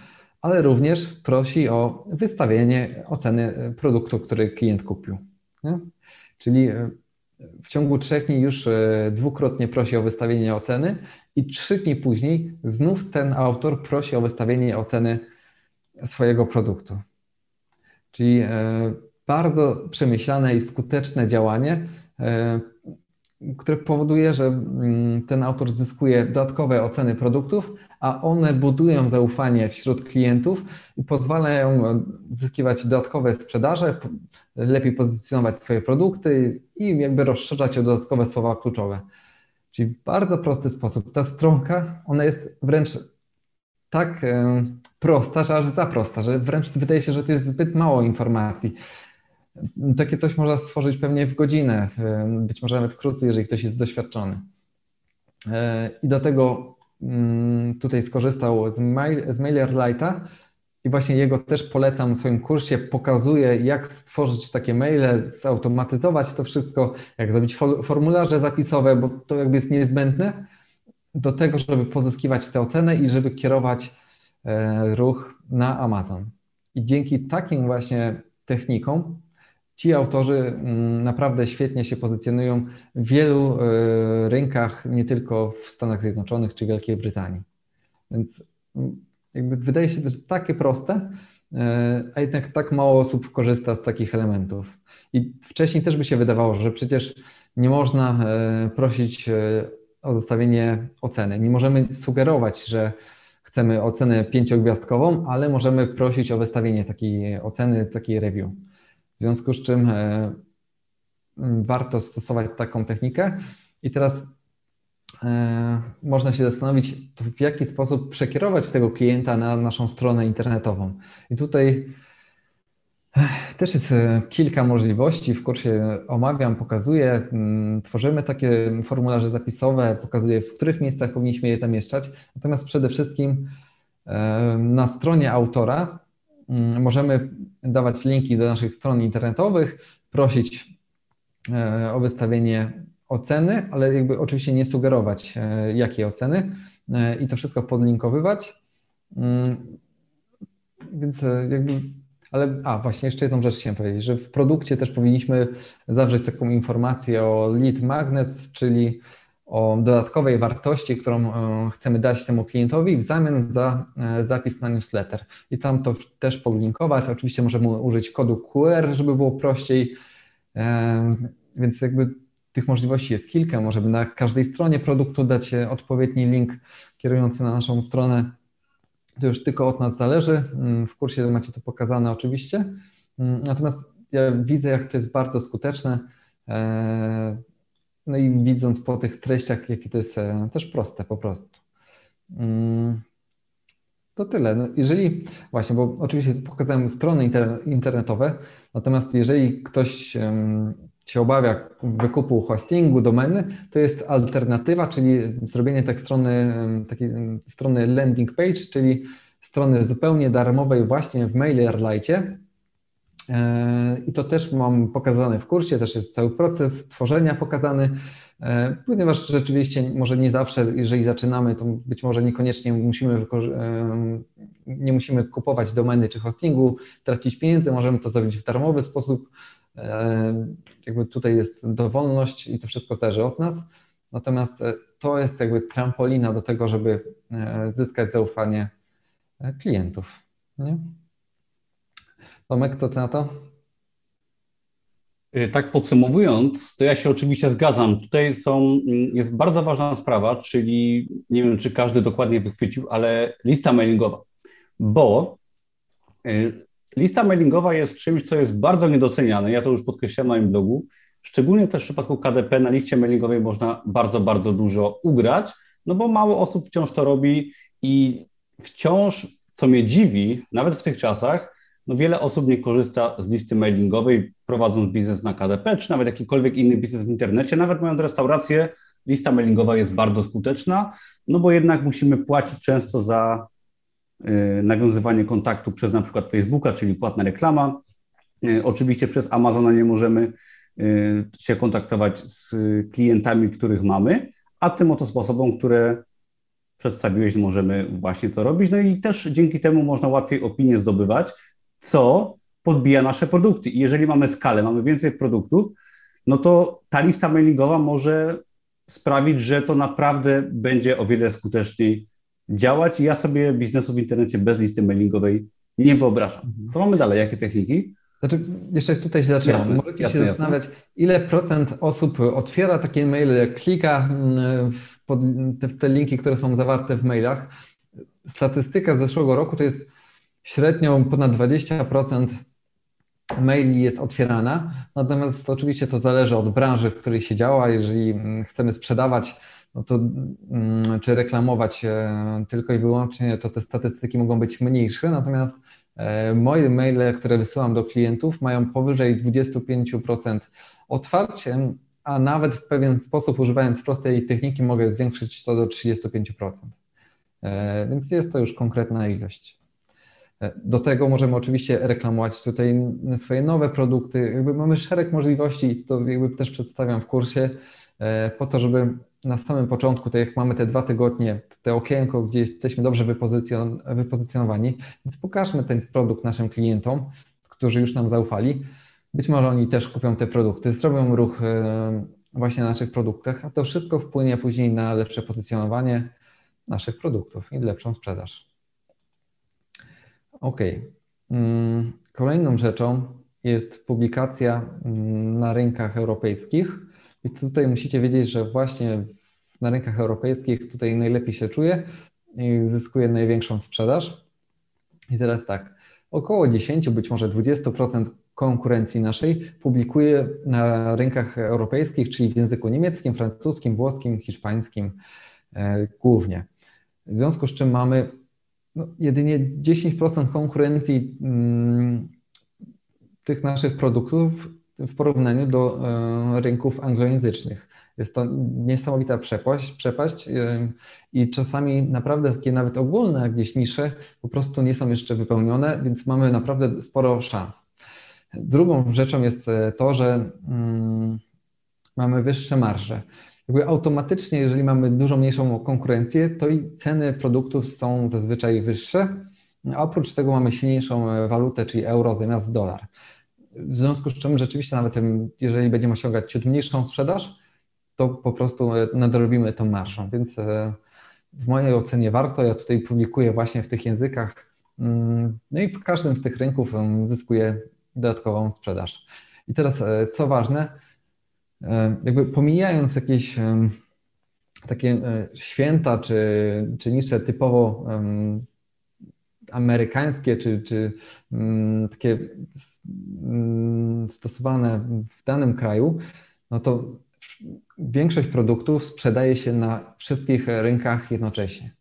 ale również prosi o wystawienie oceny produktu, który klient kupił. Nie? Czyli e, w ciągu trzech dni już e, dwukrotnie prosi o wystawienie oceny i trzy dni później znów ten autor prosi o wystawienie oceny swojego produktu. Czyli e, bardzo przemyślane i skuteczne działanie, e, które powoduje, że mm, ten autor zyskuje dodatkowe oceny produktów, a one budują zaufanie wśród klientów i pozwalają zyskiwać dodatkowe sprzedaże, lepiej pozycjonować swoje produkty i jakby rozszerzać o dodatkowe słowa kluczowe. Czyli w bardzo prosty sposób. Ta stronka, ona jest wręcz tak e, prosta, że aż za prosta, że wręcz wydaje się, że to jest zbyt mało informacji. Takie coś można stworzyć pewnie w godzinę, być może nawet krócej, jeżeli ktoś jest doświadczony. E, I do tego mm, tutaj skorzystał z, mail, z MailerLite'a i właśnie jego też polecam w swoim kursie. Pokazuję, jak stworzyć takie maile, zautomatyzować to wszystko, jak zrobić formularze zapisowe, bo to jakby jest niezbędne do tego, żeby pozyskiwać tę ocenę i żeby kierować e, ruch na Amazon. I dzięki takim właśnie technikom ci autorzy mm, naprawdę świetnie się pozycjonują w wielu e, rynkach, nie tylko w Stanach Zjednoczonych czy Wielkiej Brytanii. Więc mm, jakby wydaje się też takie proste, e, a jednak tak mało osób korzysta z takich elementów. I wcześniej też by się wydawało, że przecież nie można e, prosić o zostawienie oceny. Nie możemy sugerować, że chcemy ocenę pięciogwiazdkową, ale możemy prosić o wystawienie takiej oceny, takiej review. W związku z czym e, warto stosować taką technikę. I teraz e, można się zastanowić, w jaki sposób przekierować tego klienta na naszą stronę internetową. I tutaj też jest e, kilka możliwości. W kursie omawiam, pokazuję, tworzymy takie formularze zapisowe, pokazuję, w których miejscach powinniśmy je zamieszczać. Natomiast przede wszystkim na stronie autora Mm, możemy dawać linki do naszych stron internetowych, prosić e, o wystawienie oceny, ale jakby oczywiście nie sugerować e, jakiej oceny e, i to wszystko podlinkowywać. Mm, więc jakby, ale, a właśnie jeszcze jedną rzecz chciałem powiedzieć, że w produkcie też powinniśmy zawrzeć taką informację o lead magnets, czyli o dodatkowej wartości, którą e, chcemy dać temu klientowi w zamian za e, zapis na newsletter. I tam to też podlinkować. Oczywiście możemy użyć kodu QR, żeby było prościej. E, więc jakby tych możliwości jest kilka. Możemy na każdej stronie produktu dać odpowiedni link kierujący na naszą stronę. To już tylko od nas zależy. Mm, w kursie macie to pokazane oczywiście. Mm, natomiast ja widzę, jak to jest bardzo skuteczne. No i widząc po tych treściach, jakie to jest e, też proste po prostu. Mm, to tyle. No jeżeli, właśnie, bo oczywiście pokazałem strony internetowe, natomiast jeżeli ktoś się obawia wykupu hostingu, domeny, to jest alternatywa, czyli zrobienie tak strony, takiej strony landing page, czyli strony zupełnie darmowej właśnie w MailerLite, E, I to też mam pokazane w kursie, też jest cały proces tworzenia pokazany, e, ponieważ rzeczywiście może nie zawsze, jeżeli zaczynamy, to być może niekoniecznie musimy, nie musimy kupować domeny czy hostingu, tracić pieniędzy, możemy to zrobić w darmowy sposób. Jakby tutaj jest dowolność i to wszystko zależy od nas. Natomiast to jest jakby trampolina do tego, żeby zyskać zaufanie klientów. Nie? Tomek, to ty na to? Tak podsumowując, to ja się oczywiście zgadzam. Tutaj są, jest bardzo ważna sprawa, czyli nie wiem, czy każdy dokładnie wychwycił, ale lista mailingowa. Bo lista mailingowa jest czymś, co jest bardzo niedoceniane. Ja to już podkreślałem na moim blogu. Szczególnie też w przypadku KDP na liście mailingowej można bardzo, bardzo dużo ugrać, no bo mało osób wciąż to robi i wciąż, co mnie dziwi, nawet w tych czasach, no wiele osób nie korzysta z listy mailingowej, prowadząc biznes na KDP, czy nawet jakikolwiek inny biznes w internecie, nawet mając restaurację, lista mailingowa jest bardzo skuteczna, no bo jednak musimy płacić często za nawiązywanie kontaktu przez na przykład Facebooka, czyli płatna reklama. Y, oczywiście przez Amazona nie możemy y, się kontaktować z klientami, których mamy, a tym oto sposobom, które przedstawiłeś, możemy właśnie to robić. No i też dzięki temu można łatwiej opinię zdobywać, co podbija nasze produkty. I jeżeli mamy skalę, mamy więcej produktów, no to ta lista mailingowa może sprawić, że to naprawdę będzie o wiele skuteczniej działać. I ja sobie biznesu w internecie bez listy mailingowej nie wyobrażam. Mhm. Co mamy dalej? Jakie techniki? Znaczy, jeszcze tutaj się zaczynam. Jasne, Możecie jasne, się zastanawiać, ile procent osób otwiera takie maile, klika mm, w, pod, w te linki, które są zawarte w mailach. Statystyka z zeszłego roku to jest średnio ponad 20% maili jest otwierana, natomiast oczywiście to zależy od branży, w której się działa. Jeżeli mm, chcemy sprzedawać, no to, mm, czy reklamować e, tylko i wyłącznie, to te statystyki mogą być mniejsze, natomiast e, moje maile, które wysyłam do klientów, mają powyżej 25% otwarcie, a nawet w pewien sposób, używając prostej techniki, mogę zwiększyć to do 35%. E, więc jest to już konkretna ilość. Do tego możemy oczywiście reklamować tutaj swoje nowe produkty. Jakby mamy szereg możliwości, to jakby też przedstawiam w kursie, po to, żeby na samym początku, tak jak mamy te dwa tygodnie, te okienko, gdzie jesteśmy dobrze wypozycjon wypozycjonowani, więc pokażmy ten produkt naszym klientom, którzy już nam zaufali. Być może oni też kupią te produkty, zrobią ruch e, właśnie na naszych produktach, a to wszystko wpłynie później na lepsze pozycjonowanie naszych produktów i lepszą sprzedaż. OK. Mm, kolejną rzeczą jest publikacja mm, na rynkach europejskich. I tutaj musicie wiedzieć, że właśnie na rynkach europejskich tutaj najlepiej się czuje i zyskuje największą sprzedaż. I teraz tak, około 10, być może 20% konkurencji naszej publikuje na rynkach europejskich, czyli w języku niemieckim, francuskim, włoskim, hiszpańskim e, głównie. W związku z czym mamy no, jedynie 10% konkurencji mm, tych naszych produktów w porównaniu do e, rynków anglojęzycznych. Jest to niesamowita przepaść, przepaść e, i czasami naprawdę takie nawet ogólne gdzieś nisze po prostu nie są jeszcze wypełnione, więc mamy naprawdę sporo szans. Drugą rzeczą jest e, to, że mm, mamy wyższe marże jakby automatycznie, jeżeli mamy dużo mniejszą konkurencję, to i ceny produktów są zazwyczaj wyższe, oprócz tego mamy silniejszą walutę, czyli euro zamiast dolar. W związku z czym rzeczywiście nawet jeżeli będziemy osiągać ciut mniejszą sprzedaż, to po prostu e, nadrobimy tą marżą, więc e, w mojej ocenie warto. Ja tutaj publikuję właśnie w tych językach, mm, no i w każdym z tych rynków zyskuję dodatkową sprzedaż. I teraz, co ważne, E, jakby pomijając jakieś takie e, święta czy, czy nisze typowo amerykańskie, czy, czy mm, takie mm, stosowane w danym kraju, no to większość produktów sprzedaje się na wszystkich rynkach jednocześnie.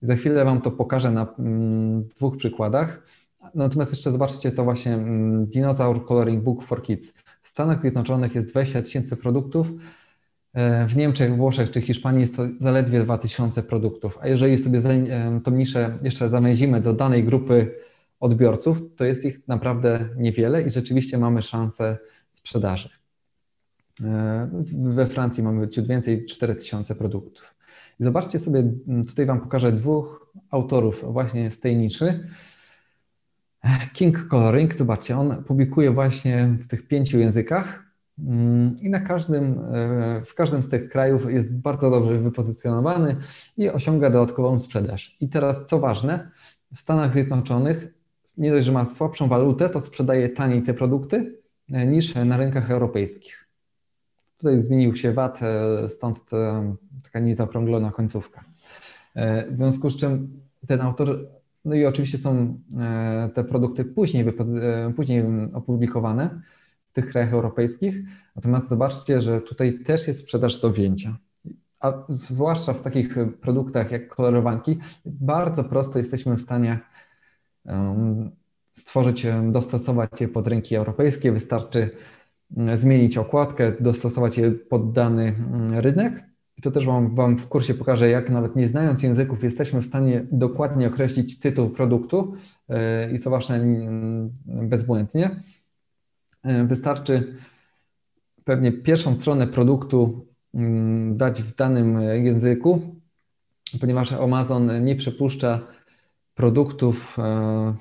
Za chwilę Wam to pokażę na mm, dwóch przykładach. Natomiast jeszcze zobaczcie to właśnie Dinosaur Coloring Book for Kids. Stanach Zjednoczonych jest 20 tysięcy produktów, w Niemczech, Włoszech czy Hiszpanii jest to zaledwie 2000 produktów. A jeżeli sobie e, tą niszę jeszcze zamęzimy do danej grupy odbiorców, to jest ich naprawdę niewiele i rzeczywiście mamy szansę sprzedaży. E, we Francji mamy ciut więcej, 4000 produktów. I zobaczcie sobie, tutaj Wam pokażę dwóch autorów właśnie z tej niszy. King Coloring, zobaczcie, on publikuje właśnie w tych pięciu językach i na każdym, e, w każdym z tych krajów jest bardzo dobrze wypozycjonowany i osiąga dodatkową sprzedaż. I teraz co ważne, w Stanach Zjednoczonych nie dość, że ma słabszą walutę, to sprzedaje taniej te produkty e, niż na rynkach europejskich. Tutaj zmienił się VAT, e, stąd ta, taka niezaokrąglona końcówka. W związku z czym ten autor No i oczywiście są te produkty później, później opublikowane w tych krajach europejskich. Natomiast zobaczcie, że tutaj też jest sprzedaż do wzięcia. A zwłaszcza w takich produktach jak kolorowanki, bardzo prosto jesteśmy w stanie stworzyć, dostosować je pod rynki europejskie. Wystarczy zmienić okładkę, dostosować je pod dany rynek. I to też wam, wam w kursie pokażę, jak nawet nie znając języków, jesteśmy w stanie dokładnie określić tytuł produktu e, i właśnie mm, bezbłędnie. E, wystarczy pewnie pierwszą stronę produktu mm, dać w danym języku, ponieważ Amazon nie przepuszcza produktów e,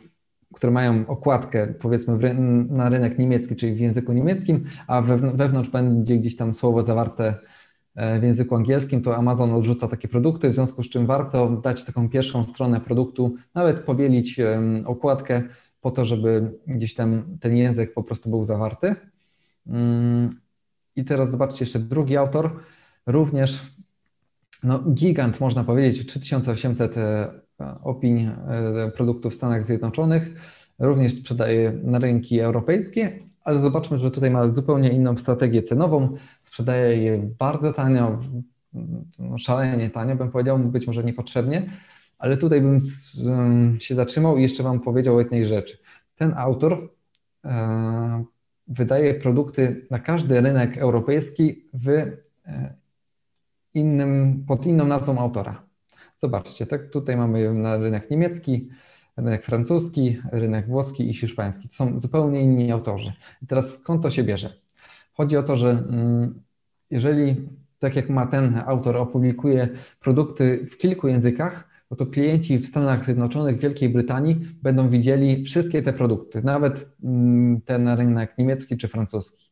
które mają okładkę, powiedzmy, na rynek niemiecki, czyli w języku niemieckim, a wewnątrz będzie gdzieś tam słowo zawarte e, w języku angielskim, to Amazon odrzuca takie produkty, w związku z czym warto dać taką pierwszą stronę produktu, nawet pobielić okładkę po to, żeby gdzieś tam ten język po prostu był zawarty. Mm, I teraz zobaczcie jeszcze drugi autor, również no, gigant można powiedzieć, 3800 opinii e, produktów w Stanach Zjednoczonych. Również sprzedaje na rynki europejskie, ale zobaczmy, że tutaj ma zupełnie inną strategię cenową. Sprzedaje je bardzo tanio, no szalenie tanio, bym powiedział, być może niepotrzebnie, ale tutaj bym się zatrzymał i jeszcze Wam powiedział o jednej rzeczy. Ten autor e, wydaje produkty na każdy rynek europejski w e, innym, pod inną nazwą autora. Zobaczcie, tak tutaj mamy na rynek niemiecki, rynek francuski, rynek włoski i hiszpański. To są zupełnie inni autorzy. I teraz skąd to się bierze? Chodzi o to, że mm, jeżeli, tak jak ma ten autor, opublikuje produkty w kilku językach, no to klienci w Stanach Zjednoczonych, Wielkiej Brytanii będą widzieli wszystkie te produkty, nawet mm, ten rynek niemiecki czy francuski.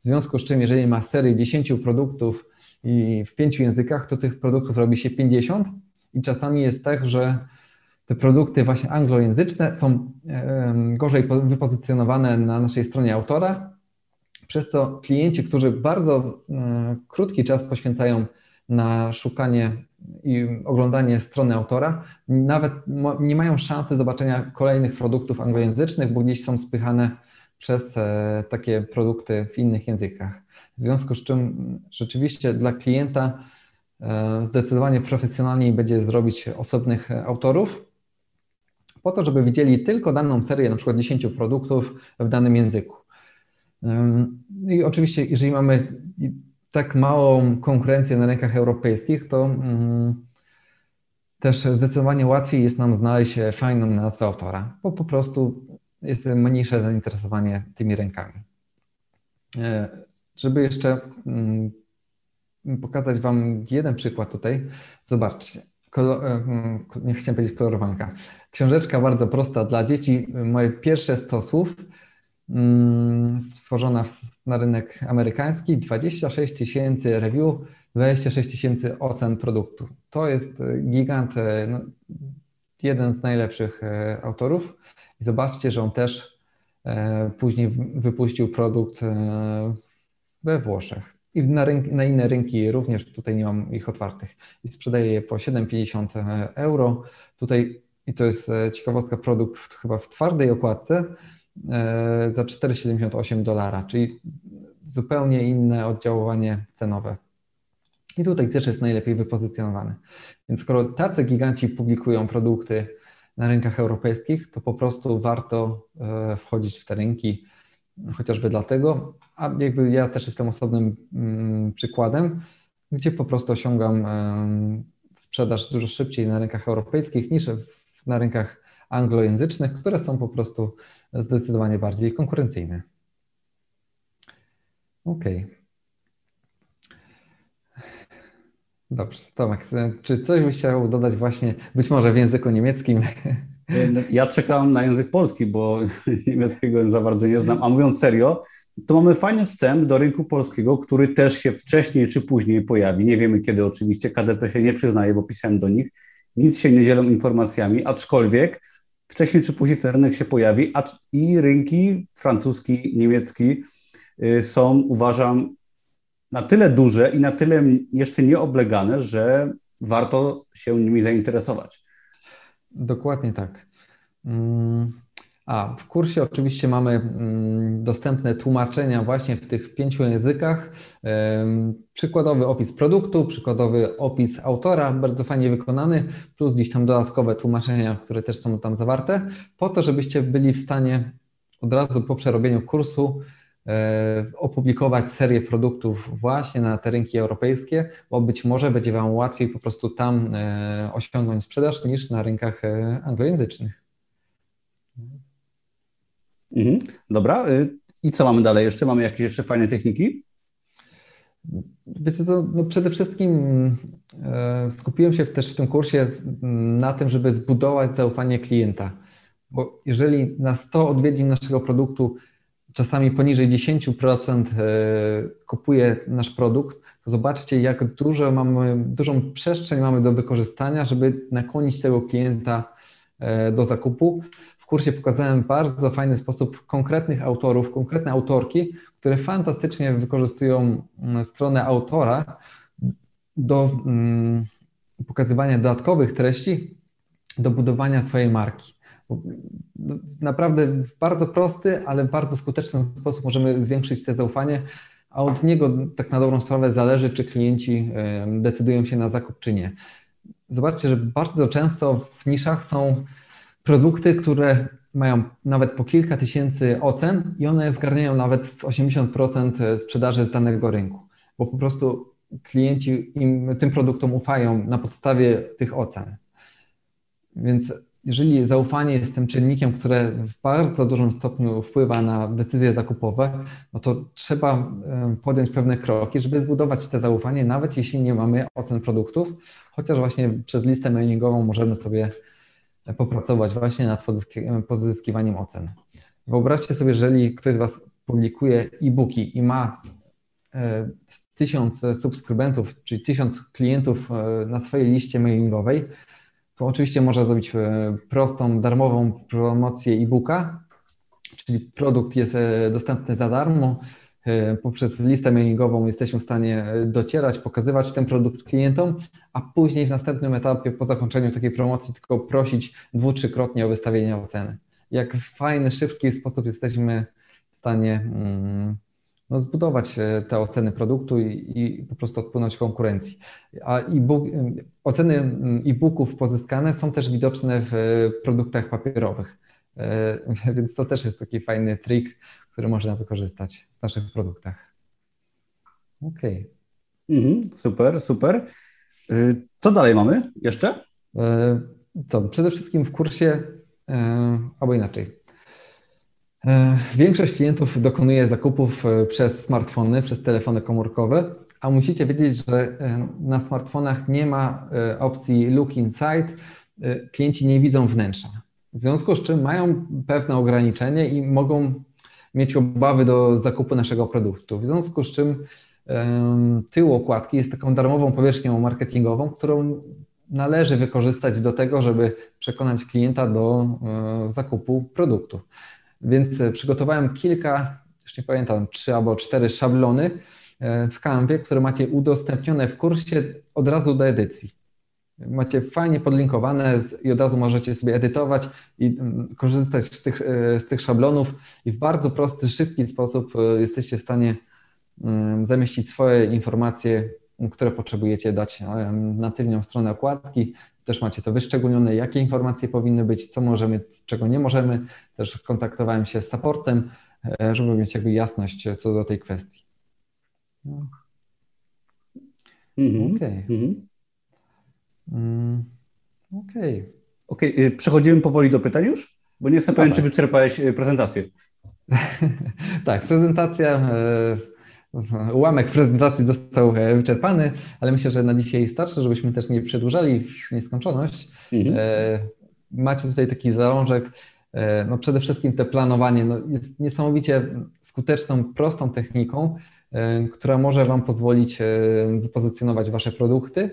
W związku z czym, jeżeli ma serię 10 produktów i w pięciu językach, to tych produktów robi się 50, i czasami jest tak, że te produkty właśnie anglojęzyczne są gorzej wypozycjonowane na naszej stronie autora, przez co klienci, którzy bardzo e, krótki czas poświęcają na szukanie i oglądanie strony autora, nawet nie mają szansy zobaczenia kolejnych produktów anglojęzycznych, bo gdzieś są spychane przez e, takie produkty w innych językach. W związku z czym rzeczywiście dla klienta E, zdecydowanie profesjonalniej będzie zrobić osobnych autorów, po to, żeby widzieli tylko daną serię, na przykład 10 produktów w danym języku. I oczywiście, jeżeli mamy tak małą konkurencję na rynkach europejskich, to mm, też zdecydowanie łatwiej jest nam znaleźć fajną nazwę autora, bo po prostu jest mniejsze zainteresowanie tymi rynkami. E, żeby jeszcze mm, pokazać Wam jeden przykład tutaj. Zobaczcie. E, nie chciałem powiedzieć kolorowanka. Książeczka bardzo prosta dla dzieci. Moje pierwsze 100 słów mm, stworzona na rynek amerykański. 26 tysięcy review, 26 tysięcy ocen produktu. To jest e, gigant, e, no, jeden z najlepszych autorów. I zobaczcie, że on też później wypuścił produkt we Włoszech i na, rynki, na, inne rynki również tutaj nie mam ich otwartych i sprzedaję je po 7,50 euro. Tutaj i to jest e, ciekawostka, produkt chyba w twardej okładce e, za 4,78 dolara, czyli zupełnie inne oddziaływanie cenowe. I tutaj też jest najlepiej wypozycjonowany. Więc skoro tacy giganci publikują produkty na rynkach europejskich, to po prostu warto e, wchodzić w te rynki, chociażby dlatego, a jakby ja też jestem osobnym mm, przykładem, gdzie po prostu osiągam sprzedaż dużo szybciej na rynkach europejskich niż na rynkach anglojęzycznych, które są po prostu zdecydowanie bardziej konkurencyjne. OK. Dobrze, Tomek, czy coś byś chciał dodać właśnie, być może w języku niemieckim? Ja czekam na język polski, bo <laughs> niemieckiego za bardzo nie znam. A mówiąc serio, to mamy fajny wstęp do rynku polskiego, który też się wcześniej czy później pojawi. Nie wiemy kiedy oczywiście, KDP się nie przyznaje, bo pisałem do nich. Nic się nie dzielą informacjami, aczkolwiek wcześniej czy później ten rynek się pojawi a, i rynki francuski, niemiecki y, są, uważam, na tyle duże i na tyle jeszcze nieoblegane, że warto się nimi zainteresować. Dokładnie tak. Mm, a w kursie oczywiście mamy mm, dostępne tłumaczenia właśnie w tych pięciu językach. Przykładowy opis produktu, przykładowy opis autora, bardzo fajnie wykonany, plus gdzieś tam dodatkowe tłumaczenia, które też są tam zawarte, po to, żebyście byli w stanie od razu po przerobieniu kursu e, opublikować serię produktów właśnie na te rynki europejskie, bo być może będzie Wam łatwiej po prostu tam e, osiągnąć sprzedaż niż na rynkach e, anglojęzycznych. Mhm. Dobra. Y, I co mamy dalej jeszcze? Mamy jakieś jeszcze fajne techniki? Wiecie co, no przede wszystkim e, skupiłem się też w tym kursie na tym, żeby zbudować zaufanie klienta. Bo jeżeli na 100 odwiedzin naszego produktu czasami poniżej 10% e, kupuje nasz produkt, to zobaczcie, jak dużo mamy, dużą przestrzeń mamy do wykorzystania, żeby nakłonić tego klienta e, do zakupu. W kursie pokazałem bardzo fajny sposób konkretnych autorów, konkretne autorki, które fantastycznie wykorzystują mm, stronę autora do mm, pokazywania dodatkowych treści, do budowania swojej marki. No, naprawdę w bardzo prosty, ale bardzo skuteczny sposób możemy zwiększyć te zaufanie, a od niego tak na dobrą sprawę zależy, czy klienci decydują się na zakup, czy nie. Zobaczcie, że bardzo często w niszach są produkty, które mają nawet po kilka tysięcy ocen i one zgarniają nawet z 80% sprzedaży z danego rynku, bo po prostu klienci im, tym produktom ufają na podstawie tych ocen. Więc jeżeli zaufanie jest tym czynnikiem, które w bardzo dużym stopniu wpływa na decyzje zakupowe, no to trzeba podjąć pewne kroki, żeby zbudować te zaufanie, nawet jeśli nie mamy ocen produktów, chociaż właśnie przez listę mailingową możemy sobie popracować właśnie nad pozyskiwaniem ocen. Wyobraźcie sobie, jeżeli ktoś z Was publikuje e-booki i ma e, tysiąc subskrybentów, czyli tysiąc klientów e, na swojej liście mailingowej, to oczywiście można zrobić e, prostą, darmową promocję e-booka, czyli produkt jest dostępny za darmo, poprzez listę mailingową jesteśmy w stanie e, docierać, pokazywać ten produkt klientom, a później w następnym etapie po zakończeniu takiej promocji tylko prosić dwu, trzykrotnie o wystawienie oceny. Jak w fajny, szybki sposób jesteśmy w stanie mm, no, zbudować e, te oceny produktu i, i po prostu odpłynąć konkurencji. A e-book, oceny mm, e-booków pozyskane są też widoczne w produktach papierowych. <laughs> Więc to też jest taki fajny trik, który można wykorzystać w naszych produktach. Okej. Okay. Mhm, super, super. Y, co dalej mamy jeszcze? E, co? Przede wszystkim w kursie, e, albo inaczej. Większość klientów dokonuje zakupów przez smartfony, przez telefony komórkowe, a musicie wiedzieć, że na smartfonach nie ma opcji look inside. Klienci nie widzą wnętrza. W związku z czym mają pewne ograniczenie i mogą mieć obawy do zakupu naszego produktu. W związku z czym tył okładki jest taką darmową powierzchnią marketingową, którą należy wykorzystać do tego, żeby przekonać klienta do e, zakupu produktu. Więc przygotowałem kilka, już nie pamiętam, trzy albo cztery szablony e, w Canwie, które macie udostępnione w kursie od razu do edycji. Macie fajnie podlinkowane i od razu możecie sobie edytować i mm, korzystać z tych, e, z tych szablonów i w bardzo prosty, szybki sposób e, jesteście w stanie mm, zamieścić swoje informacje, które potrzebujecie dać e, na tylnią stronę okładki. Też macie to wyszczególnione, jakie informacje powinny być, co możemy, czego nie możemy. Też kontaktowałem się z supportem, żeby mieć jakby jasność co do tej kwestii. No. Mhm. Okay. Mhm. Mm, okej. Okay. Okej, okay. przechodzimy powoli do pytań już? Bo nie jestem pewien, czy wyczerpałeś y, prezentację. <laughs> tak, prezentacja, e, ułamek prezentacji został e, wyczerpany, ale myślę, że na dzisiaj starczy, żebyśmy też nie przedłużali w nieskończoność. Mhm. E, macie tutaj taki zalążek. No przede wszystkim te planowanie no jest niesamowicie skuteczną, prostą techniką, która może Wam pozwolić wypozycjonować Wasze produkty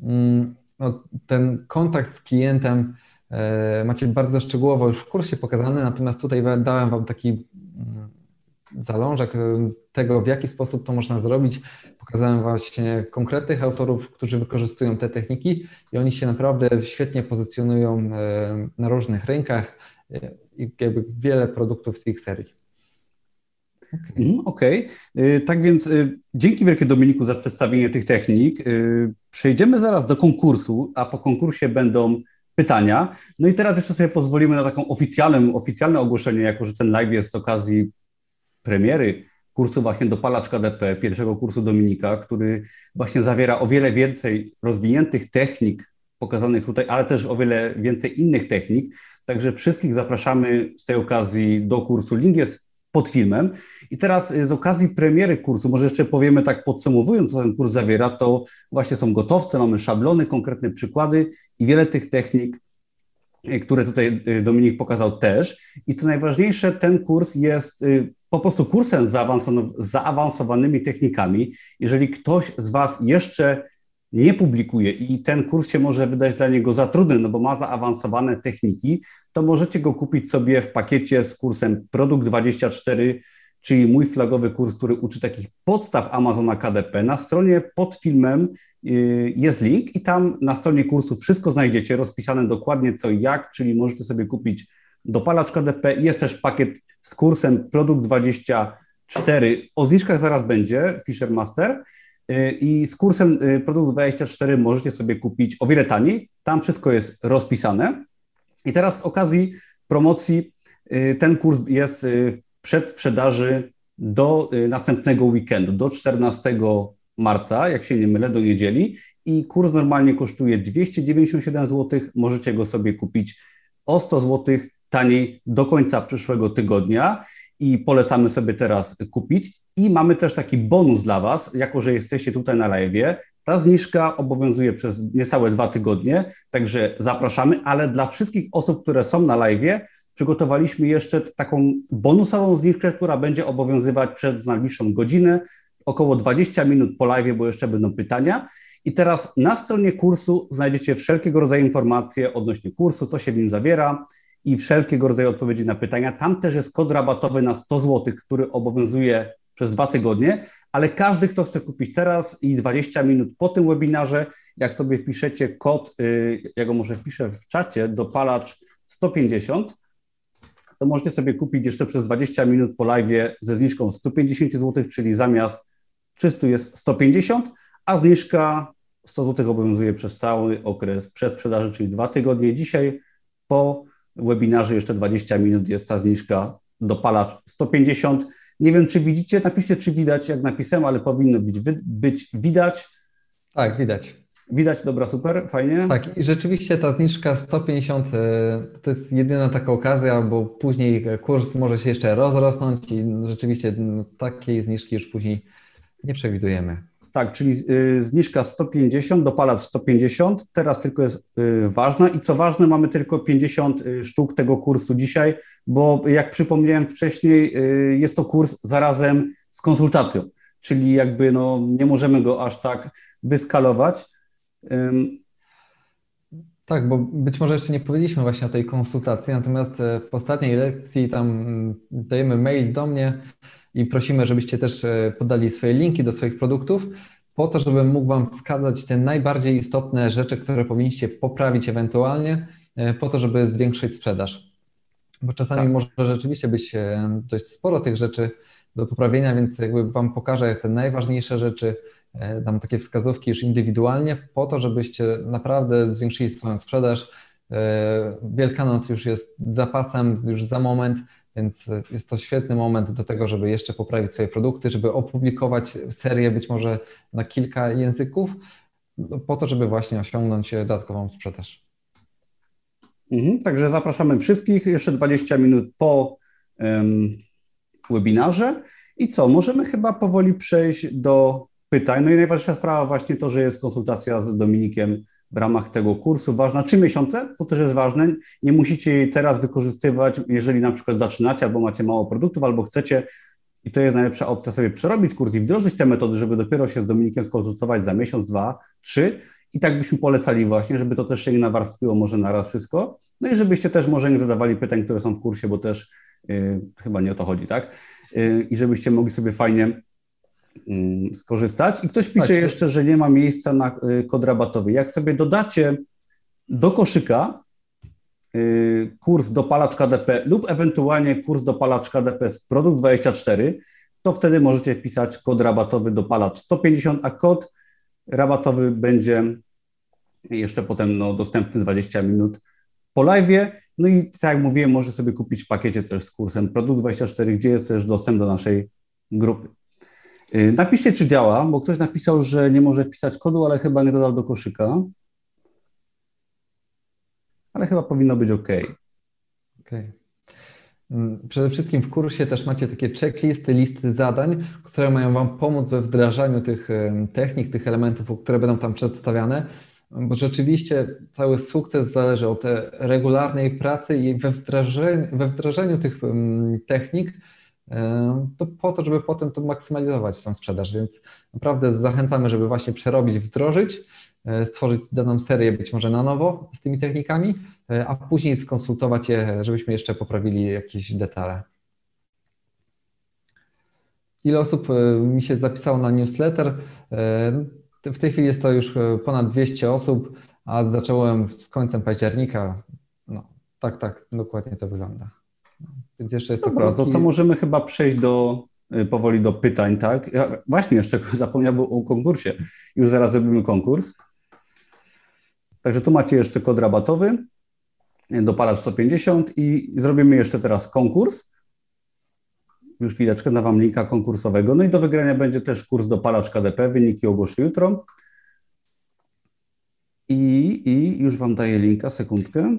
mm, no, ten kontakt z klientem e, macie bardzo szczegółowo już w kursie pokazany, natomiast tutaj dałem Wam taki mm, zalążek tego, w jaki sposób to można zrobić, pokazałem właśnie konkretnych autorów, którzy wykorzystują te techniki i oni się naprawdę świetnie pozycjonują na różnych rynkach i jakby wiele produktów z ich serii. Mhm, okej, okay. tak więc y, dzięki wielkie Dominiku za przedstawienie tych technik. Y, przejdziemy zaraz do konkursu, a po konkursie będą pytania. No i teraz jeszcze sobie pozwolimy na taką oficjalne, ogłoszenie, jako że ten live jest z okazji premiery kursu właśnie dopalacz KDP, pierwszego kursu Dominika, który właśnie zawiera o wiele więcej rozwiniętych technik pokazanych tutaj, ale też o wiele więcej innych technik. Także wszystkich zapraszamy z tej okazji do kursu. Link jest pod filmem. I teraz y, z okazji premiery kursu, może jeszcze powiemy tak podsumowując, co ten kurs zawiera, to właśnie są gotowce, mamy szablony, konkretne przykłady i wiele tych technik, y, które tutaj y, Dominik pokazał też. I co najważniejsze, ten kurs jest po prostu kursem z zaawansowanymi technikami. Jeżeli ktoś z Was jeszcze nie publikuje i ten kurs się może wydać dla niego za trudny, no bo ma zaawansowane techniki, to możecie go kupić sobie w pakiecie z kursem Produkt 24, czyli mój flagowy kurs, który uczy takich podstaw Amazona KDP. Na stronie pod filmem y, jest link i tam na stronie kursu wszystko znajdziecie, rozpisane dokładnie co i jak, czyli możecie sobie kupić dopalacz KDP. Jest też pakiet z kursem Produkt 24. O zniżkach zaraz będzie, Fisher Master. Y, I z kursem y, Produkt 24 możecie sobie kupić o wiele taniej. Tam wszystko jest rozpisane. I teraz z okazji promocji y, ten kurs jest w przedsprzedaży do następnego weekendu, do 14 marca, jak się nie mylę, do niedzieli. I kurs normalnie kosztuje 297 zł. Możecie go sobie kupić o 100 zł taniej do końca przyszłego tygodnia i polecamy sobie teraz kupić. I mamy też taki bonus dla Was, jako że jesteście tutaj na live. Ta zniżka obowiązuje przez niecałe dwa tygodnie, także zapraszamy, ale dla wszystkich osób, które są na live, przygotowaliśmy jeszcze taką bonusową zniżkę, która będzie obowiązywać przez najbliższą godzinę, około 20 minut po live, bo jeszcze będą pytania. I teraz na stronie kursu znajdziecie wszelkiego rodzaju informacje odnośnie kursu, co się w nim zawiera, i wszelkiego rodzaju odpowiedzi na pytania. Tam też jest kod rabatowy na 100 zł, który obowiązuje przez dwa tygodnie, ale każdy, kto chce kupić teraz i 20 minut po tym webinarze, jak sobie wpiszecie kod, y, ja go może wpiszę w czacie, dopalacz 150, to możecie sobie kupić jeszcze przez 20 minut po live ze zniżką 150 zł, czyli zamiast 300 jest 150, a zniżka 100 zł obowiązuje przez cały okres przesprzedaży, czyli dwa tygodnie. Dzisiaj po webinarze jeszcze 20 minut jest ta zniżka dopalacz 150. Nie wiem, czy widzicie, napiszcie, czy widać, jak napisałem, ale powinno być, być widać. Tak, widać. Widać, dobra, super, fajnie. Tak, i rzeczywiście ta zniżka 150 e, to jest jedyna taka okazja, bo później kurs może się jeszcze rozrosnąć i rzeczywiście takiej zniżki już później nie przewidujemy. Tak, czyli y, zniżka 150, dopalacz 150, teraz tylko jest y, ważna. I co ważne, mamy tylko 50 y, sztuk tego kursu dzisiaj, bo jak przypomniałem wcześniej, jest to kurs zarazem z konsultacją, czyli jakby no, nie możemy go aż tak wyskalować. Tak, bo być może jeszcze nie powiedzieliśmy właśnie o tej konsultacji, natomiast e, w ostatniej lekcji tam mm, dajemy mail do mnie i prosimy, żebyście też e, podali swoje linki do swoich produktów, po to, żebym mógł Wam wskazać te najbardziej istotne rzeczy, które powinniście poprawić ewentualnie, e, po to, żeby zwiększyć sprzedaż. Bo czasami tak. może rzeczywiście być e, dość sporo tych rzeczy do poprawienia, więc jakby Wam pokażę te najważniejsze rzeczy, dam takie wskazówki już indywidualnie, po to, żebyście naprawdę zwiększyli swoją sprzedaż. Wielkanoc już jest zapasem, już za moment, więc jest to świetny moment do tego, żeby jeszcze poprawić swoje produkty, żeby opublikować serię być może na kilka języków, no, po to, żeby właśnie osiągnąć dodatkową sprzedaż. Mhm, także zapraszamy wszystkich jeszcze 20 minut po um, webinarze. I co? Możemy chyba powoli przejść do pytań. No i najważniejsza sprawa właśnie to, że jest konsultacja z Dominikiem w ramach tego kursu ważna trzy miesiące, co też jest ważne. Nie musicie jej teraz wykorzystywać, jeżeli na przykład zaczynacie albo macie mało produktów, albo chcecie, i to jest najlepsza opcja, sobie przerobić kurs i wdrożyć te metody, żeby dopiero się z Dominikiem skonsultować za miesiąc, dwa, trzy. I tak byśmy polecali właśnie, żeby to też się nie nawarstwiło może na raz wszystko. No i żebyście też może nie zadawali pytań, które są w kursie, bo też yy, chyba nie o to chodzi, tak? i żebyście mogli sobie fajnie skorzystać. I ktoś pisze tak. jeszcze, że nie ma miejsca na kod rabatowy. Jak sobie dodacie do koszyka kurs dopalacz KDP lub ewentualnie kurs dopalacz KDP z produkt 24, to wtedy możecie wpisać kod rabatowy dopalacz 150, a kod rabatowy będzie jeszcze potem no, dostępny 20 minut po live. No i tak jak mówiłem, może sobie kupić w pakiecie też z kursem Produkt 24, gdzie jest też dostęp do naszej grupy. Y, napiszcie, czy działa, bo ktoś napisał, że nie może wpisać kodu, ale chyba nie dodał do koszyka. Ale chyba powinno być OK. OK. Mm, przede wszystkim w kursie też macie takie checklisty, listy zadań, które mają Wam pomóc we wdrażaniu tych technik, tych elementów, które będą tam przedstawiane, bo rzeczywiście cały sukces zależy od regularnej pracy i we wdrażaniu, we wdrażaniu tych technik, to po to, żeby potem to maksymalizować tą sprzedaż, więc naprawdę zachęcamy, żeby właśnie przerobić, wdrożyć, e, stworzyć daną serię być może na nowo z tymi technikami, E, a później skonsultować je, żebyśmy jeszcze poprawili jakieś detale. Ile osób e, mi się zapisało na newsletter? W tej chwili jest to już ponad 200 osób, a zacząłem z końcem października. No, tak, tak, dokładnie to wygląda. Więc jeszcze jest Dobra, to, krótki... to co możemy chyba przejść do powoli do pytań, tak? Ja właśnie jeszcze <laughs> zapomniałbym o konkursie. Już zaraz zrobimy konkurs. Także tu macie jeszcze kod rabatowy dopalacz 150 i zrobimy jeszcze teraz konkurs. Już chwileczkę, dam Wam linka konkursowego. No i do wygrania będzie też kurs dopalacz KDP, wyniki ogłoszę jutro. I, I już Wam daję linka, sekundkę.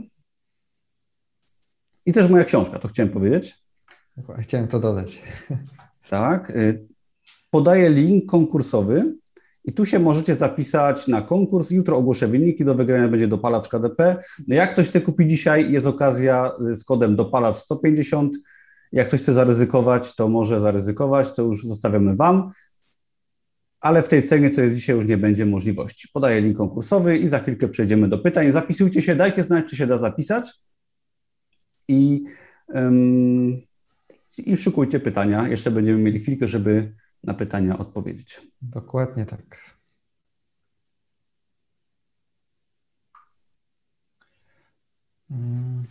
I też moja książka, to chciałem powiedzieć. Chciałem to dodać. <laughs> Tak. Y, podaję link konkursowy i tu się możecie zapisać na konkurs. Jutro ogłoszę wyniki. Do wygrania będzie dopalacz KDP. No jak ktoś chce kupić dzisiaj, jest okazja z kodem dopalacz 150. Jak ktoś chce zaryzykować, to może zaryzykować. To już zostawiamy Wam. Ale w tej cenie, co jest dzisiaj, już nie będzie możliwości. Podaję link konkursowy i za chwilkę przejdziemy do pytań. Zapisujcie się, dajcie znać, czy się da zapisać. I, um, i szykujcie pytania. Jeszcze będziemy mieli chwilkę, żeby na pytania odpowiedzieć. Dokładnie tak. Mm.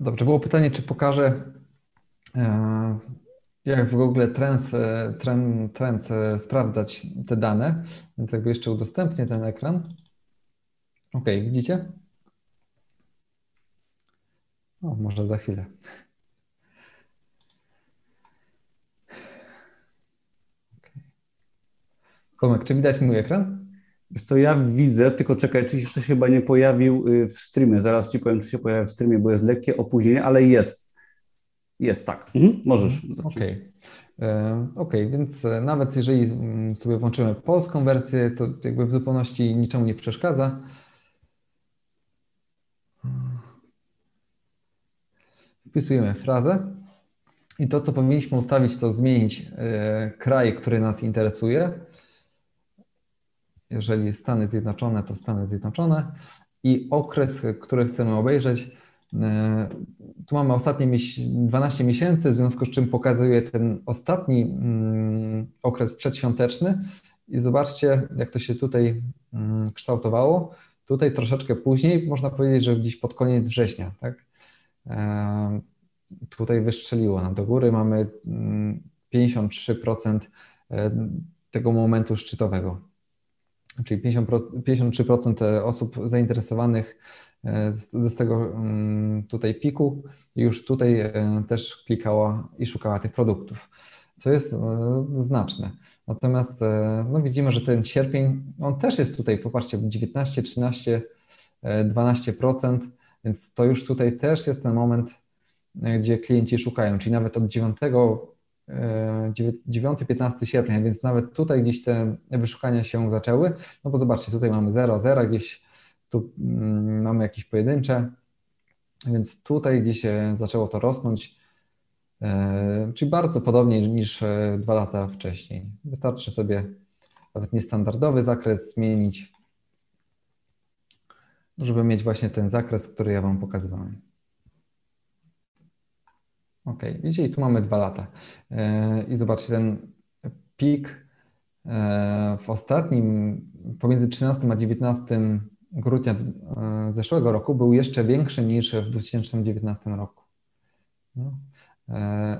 Dobrze, było pytanie, czy pokażę e, jak w Google Trends, e, trend, Trends e, sprawdzać te dane, więc jakby jeszcze udostępnię ten ekran. Ok, widzicie? O, może za chwilę. Tomek, czy widać mój ekran? Co, ja widzę, tylko czekaj, czy się chyba nie pojawił y, w streamie. Zaraz Ci powiem, czy się pojawi w streamie, bo jest lekkie opóźnienie, ale jest. Jest, tak. Mhm, możesz mhm, Okej. Okay. E, okay, więc e, nawet jeżeli mm, sobie włączymy polską wersję, to jakby w zupełności niczemu nie przeszkadza. Wpisujemy frazę i to, co powinniśmy ustawić, to zmienić e, kraj, który nas interesuje. Jeżeli Stany Zjednoczone, to Stany Zjednoczone i okres, który chcemy obejrzeć, tu mamy ostatnie 12 miesięcy, w związku z czym pokazuje ten ostatni mm, okres przedświąteczny i zobaczcie, jak to się tutaj mm, kształtowało. Tutaj troszeczkę później, można powiedzieć, że gdzieś pod koniec września, tak? E, tutaj wystrzeliło nam do góry, mamy 53% mm, e, tego momentu szczytowego. Czyli 53% osób zainteresowanych z, z tego mm, tutaj piku. Już tutaj e, też klikała i szukała tych produktów, co jest e, znaczne. Natomiast e, no widzimy, że ten sierpień, on też jest tutaj, popatrzcie, 19, 13, 12%, więc to już tutaj też jest ten moment, gdzie klienci szukają, czyli nawet od 9 9-15 sierpnia, więc nawet tutaj gdzieś te wyszukania się zaczęły, no bo zobaczcie, tutaj mamy 0, 0, gdzieś tu mm, mamy jakieś pojedyncze, więc tutaj gdzieś zaczęło to rosnąć, e, czyli bardzo podobnie niż e, dwa lata wcześniej. Wystarczy sobie nawet niestandardowy zakres zmienić, żeby mieć właśnie ten zakres, który ja Wam pokazywałem. Ok, widzicie, tu mamy dwa lata. E, I zobaczcie, ten pik e, w ostatnim, pomiędzy 13 a 19 grudnia e, zeszłego roku był jeszcze większy niż w 2019 roku. No.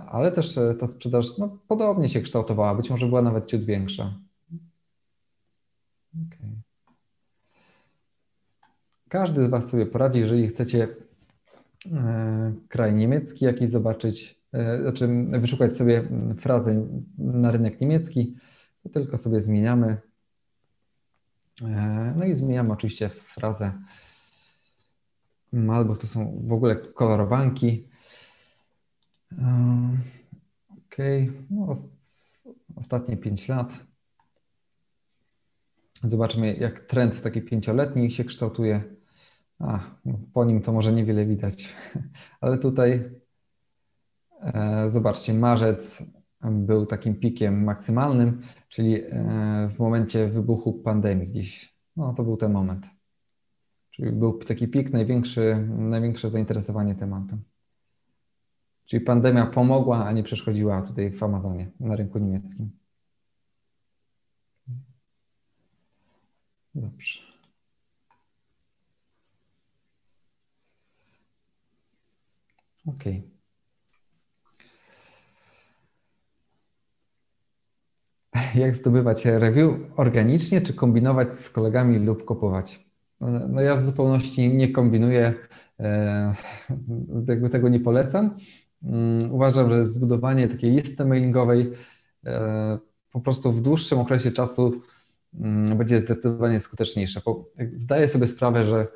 Ale też ta sprzedaż no, podobnie się kształtowała, być może była nawet ciut większa. Okay. Każdy z Was sobie poradzi, jeżeli chcecie E, kraj niemiecki jakiś zobaczyć, e, znaczy wyszukać sobie frazę na rynek niemiecki, to tylko sobie zmieniamy. E, no i zmieniamy oczywiście frazę albo to są w ogóle kolorowanki. Ok, no, ostatnie 5 lat. Zobaczmy, jak trend taki pięcioletni się kształtuje. A, no, po nim to może niewiele widać, <laughs> ale tutaj e, zobaczcie, marzec był takim pikiem maksymalnym, czyli e, w momencie wybuchu pandemii gdzieś, no to był ten moment. Czyli był taki pik, największy, największe zainteresowanie tematem. Czyli pandemia pomogła, a nie przeszkodziła tutaj w Amazonie, na rynku niemieckim. Dobrze. OK. Jak zdobywać review? Organicznie czy kombinować z kolegami lub kupować? No, no ja w zupełności nie kombinuję, e, jakby tego nie polecam. Mm, uważam, że zbudowanie takiej listy mailingowej e, po prostu w dłuższym okresie czasu mm, będzie zdecydowanie skuteczniejsze. Zdaję sobie sprawę, że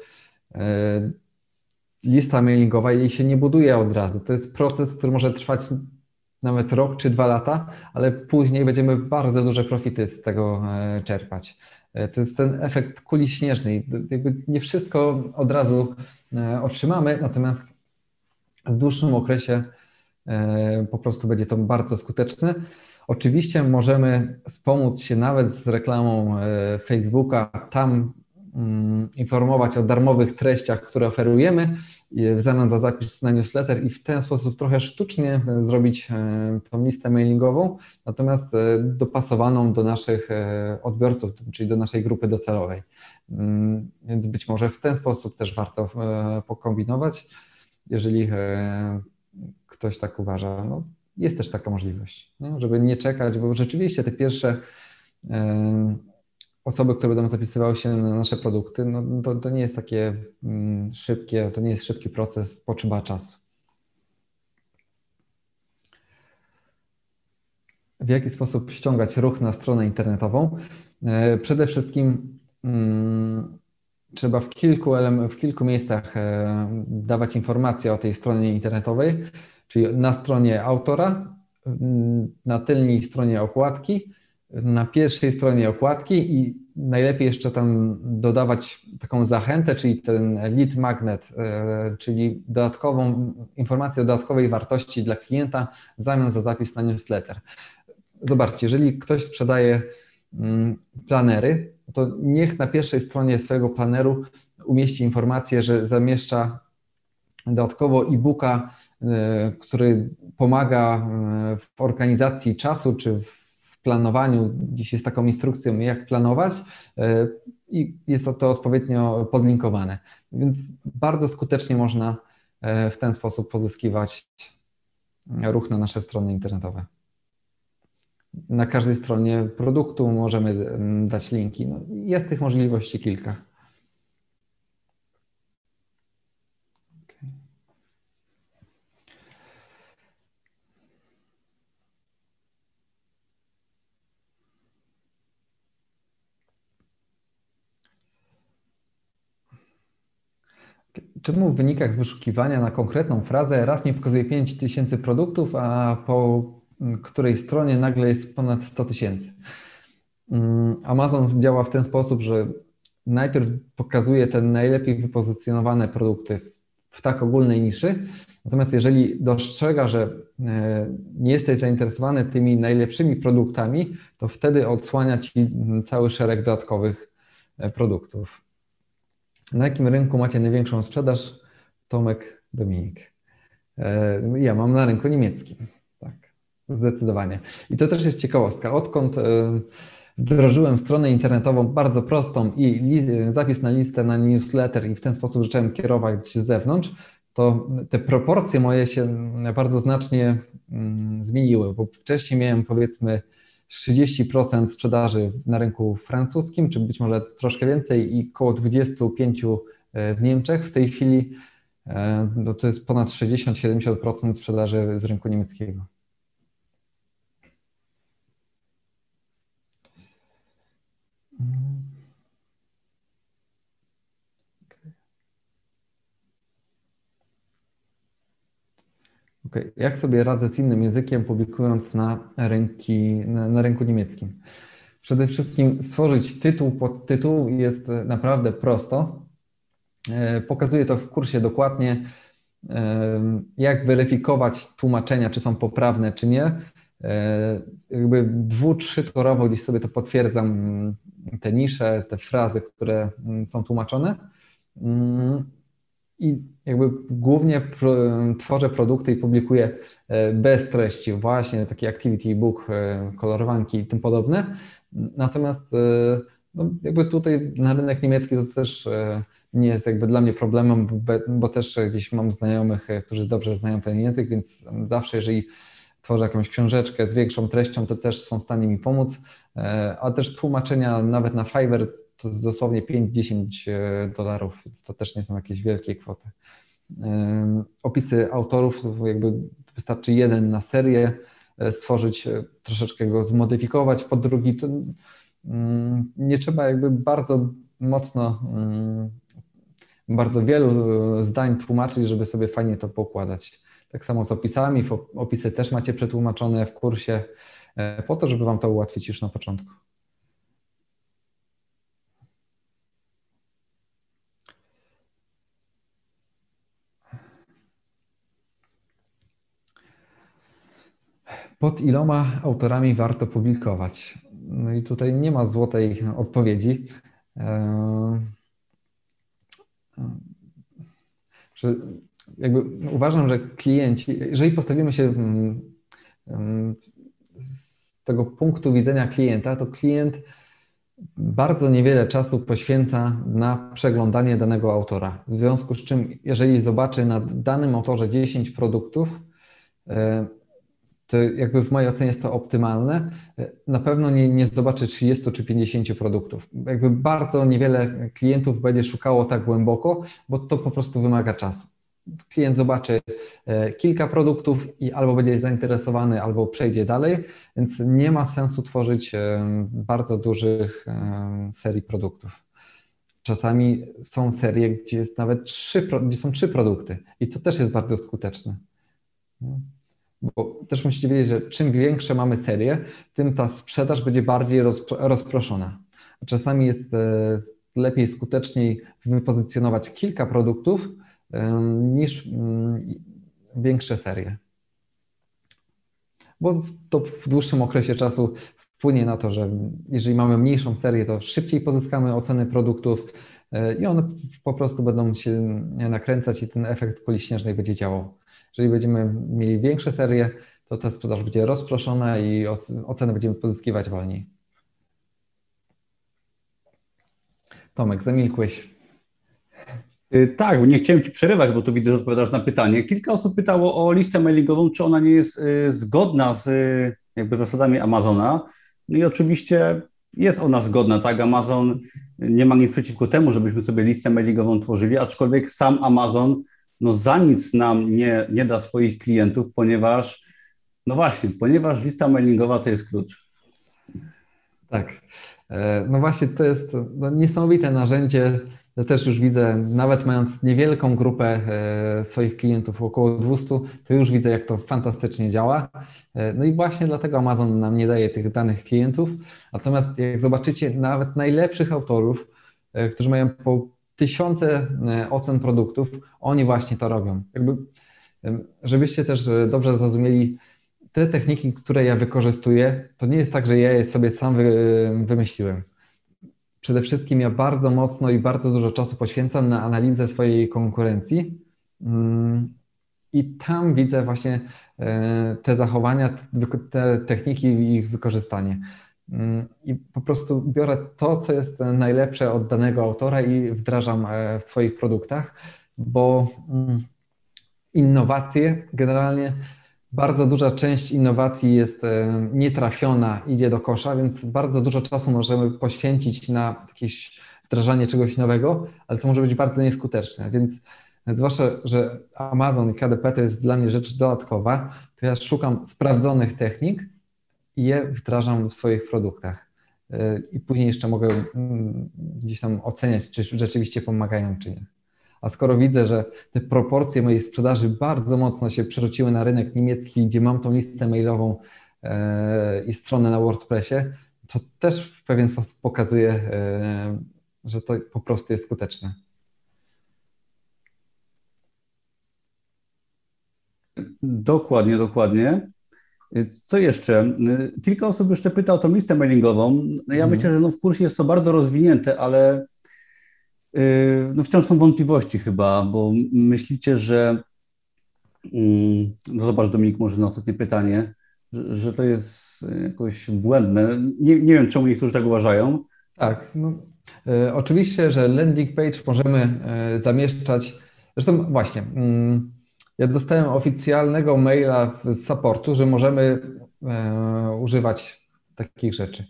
e, lista mailingowa jej się nie buduje od razu. To jest proces, który może trwać nawet rok czy dwa lata, ale później będziemy bardzo duże profity z tego e, czerpać. E, to jest ten efekt kuli śnieżnej. Jakby nie wszystko od razu e, otrzymamy, natomiast w dłuższym okresie po prostu będzie to bardzo skuteczne. Oczywiście możemy wspomóc się nawet z reklamą Facebooka. Tam Mm, informować o darmowych treściach, które oferujemy w zamian za zapis na newsletter i w ten sposób trochę sztucznie zrobić e, tą listę mailingową, natomiast e, dopasowaną do naszych e, odbiorców, czyli do naszej grupy docelowej. Mm, więc być może w ten sposób też warto pokombinować, jeżeli ktoś tak uważa. No, jest też taka możliwość, no, żeby nie czekać, bo rzeczywiście te pierwsze osoby, które będą zapisywały się na nasze produkty, no to, to nie jest takie mm, szybkie, to nie jest szybki proces, potrzeba czasu. W jaki sposób ściągać ruch na stronę internetową? E, przede wszystkim hmm, trzeba w kilku, w kilku miejscach e, dawać informacje o tej stronie internetowej, czyli na stronie autora, na tylnej stronie okładki, na pierwszej stronie okładki i najlepiej jeszcze tam dodawać taką zachętę, czyli ten lead magnet, e, czyli dodatkową informację o dodatkowej wartości dla klienta w zamian za zapis na newsletter. Zobaczcie, jeżeli ktoś sprzedaje mm, planery, to niech na pierwszej stronie swojego planeru umieści informację, że zamieszcza dodatkowo e-booka, e, który pomaga e, w organizacji czasu czy w planowaniu. Dziś jest taką instrukcją, jak planować e, i jest to odpowiednio podlinkowane. Więc bardzo skutecznie można e, w ten sposób pozyskiwać ruch na nasze strony internetowe. Na każdej stronie produktu możemy mm, dać linki. No, jest tych możliwości kilka. Czemu w wynikach wyszukiwania na konkretną frazę raz nie pokazuje 5000 produktów, a po której stronie nagle jest ponad 100 tysięcy? Mm, Amazon działa w ten sposób, że najpierw pokazuje te najlepiej wypozycjonowane produkty w tak ogólnej niszy. Natomiast jeżeli dostrzega, że nie jesteś zainteresowany tymi najlepszymi produktami, to wtedy odsłania ci cały szereg dodatkowych produktów. Na jakim rynku macie największą sprzedaż? Tomek, Dominik. Ja mam na rynku niemieckim. Tak, zdecydowanie. I to też jest ciekawostka. Odkąd wdrożyłem stronę internetową bardzo prostą i zapis na listę na newsletter i w ten sposób zacząłem kierować z zewnątrz, to te proporcje moje się bardzo znacznie mm, zmieniły, bo wcześniej miałem powiedzmy 30% sprzedaży na rynku francuskim, czy być może troszkę więcej i około 25% e, w Niemczech. W tej chwili e, no to jest ponad 60-70% sprzedaży z rynku niemieckiego. Okay. Jak sobie radzę z innym językiem, publikując na, rynki, na, na rynku niemieckim? Przede wszystkim stworzyć tytuł pod tytuł jest naprawdę prosto. E, pokazuję to w kursie dokładnie, e, jak weryfikować tłumaczenia, czy są poprawne, czy nie. E, jakby dwu, trzy torowo gdzieś sobie to potwierdzam, te nisze, te frazy, które są tłumaczone. I jakby głównie tworzę produkty i publikuję e, bez treści, właśnie takie activity book, e, kolorowanki i tym podobne. Natomiast e, no, jakby tutaj na rynek niemiecki to też nie jest jakby dla mnie problemem, bo też gdzieś mam znajomych, którzy dobrze znają ten język, więc zawsze jeżeli tworzę jakąś książeczkę z większą treścią, to też są w stanie mi pomóc, a też tłumaczenia nawet na Fiverr to jest dosłownie 5-10 e, dolarów, więc to też nie są jakieś wielkie kwoty. Opisy autorów, jakby wystarczy jeden na serię e, stworzyć, e, troszeczkę go zmodyfikować, pod drugi to mm, nie trzeba jakby bardzo mocno, mm, bardzo wielu zdań tłumaczyć, żeby sobie fajnie to pokładać. Tak samo z opisami, opisy też macie przetłumaczone w kursie, po to, żeby Wam to ułatwić już na początku. Pod iloma autorami warto publikować? No i tutaj nie ma złotej odpowiedzi. E, że jakby uważam, że klienci, jeżeli postawimy się z tego punktu widzenia klienta, to klient bardzo niewiele czasu poświęca na przeglądanie danego autora. W związku z czym, jeżeli zobaczy na danym autorze 10 produktów, e, to jakby w mojej ocenie jest to optymalne. Na pewno nie, nie zobaczy 30 czy 50 produktów. Jakby bardzo niewiele klientów będzie szukało tak głęboko, bo to po prostu wymaga czasu. Klient zobaczy e, kilka produktów i albo będzie zainteresowany, albo przejdzie dalej, więc nie ma sensu tworzyć e, bardzo dużych e, serii produktów. Czasami są serie, gdzie jest nawet trzy, gdzie są trzy produkty i to też jest bardzo skuteczne. Bo też musicie wiedzieć, że czym większe mamy serie, tym ta sprzedaż będzie bardziej rozproszona. Czasami jest e, lepiej, skuteczniej wypozycjonować kilka produktów niż mm, większe serie. Bo to w dłuższym okresie czasu wpłynie na to, że jeżeli mamy mniejszą serię, to szybciej pozyskamy oceny produktów e, i one po prostu będą się nakręcać i ten efekt kuli śnieżnej będzie działał. Jeżeli będziemy mieli większe serie, to ta sprzedaż będzie rozproszona i ocenę będziemy pozyskiwać wolniej. Tomek, zamilkłeś. Y, tak, nie chciałem Ci przerywać, bo tu widzę, że odpowiadasz na pytanie. Kilka osób pytało o listę mailingową, czy ona nie jest y, zgodna z jakby zasadami Amazona. No i oczywiście jest ona zgodna, tak? Amazon nie ma nic przeciwko temu, żebyśmy sobie listę mailingową tworzyli, aczkolwiek sam Amazon no za nic nam nie, nie da swoich klientów, ponieważ, no właśnie, ponieważ lista mailingowa to jest klucz. Tak. E, no właśnie, to jest no, niesamowite narzędzie. Ja też już widzę, nawet mając niewielką grupę e, swoich klientów, około 200, to już widzę, jak to fantastycznie działa. E, no i właśnie dlatego Amazon nam nie daje tych danych klientów. Natomiast jak zobaczycie, nawet najlepszych autorów, którzy mają po tysiące ocen produktów, oni właśnie to robią. Jakby, żebyście też dobrze zrozumieli, te techniki, które ja wykorzystuję, to nie jest tak, że ja je sobie sam wymyśliłem. Przede wszystkim ja bardzo mocno i bardzo dużo czasu poświęcam na analizę swojej konkurencji mm, i tam widzę właśnie e, te zachowania, te techniki i ich wykorzystanie. Mm, I po prostu biorę to, co jest najlepsze od danego autora i wdrażam e, w swoich produktach, bo mm, innowacje generalnie bardzo duża część innowacji jest e, nietrafiona, idzie do kosza, więc bardzo dużo czasu możemy poświęcić na jakieś wdrażanie czegoś nowego, ale to może być bardzo nieskuteczne. Więc zwłaszcza, że Amazon i KDP to jest dla mnie rzecz dodatkowa, to ja szukam sprawdzonych technik i je wdrażam w swoich produktach. E, I później jeszcze mogę mm, gdzieś tam oceniać, czy rzeczywiście pomagają, czy nie. A skoro widzę, że te proporcje mojej sprzedaży bardzo mocno się przerzuciły na rynek niemiecki, gdzie mam tą listę mailową e, i stronę na WordPressie, to też w pewien sposób pokazuje, e, że to po prostu jest skuteczne. Dokładnie, dokładnie. Co jeszcze? Kilka osób jeszcze pyta o tą listę mailingową. Ja mhm. myślę, że no w kursie jest to bardzo rozwinięte, ale Yy, no wciąż są wątpliwości chyba, bo myślicie, że mm, no zobacz Dominik może na ostatnie pytanie, że, że to jest jakoś błędne. Nie, nie wiem, czemu niektórzy tak uważają. Tak, no, y, oczywiście, że landing page możemy y, zamieszczać, zresztą właśnie, y, ja dostałem oficjalnego maila z supportu, że możemy używać takich rzeczy.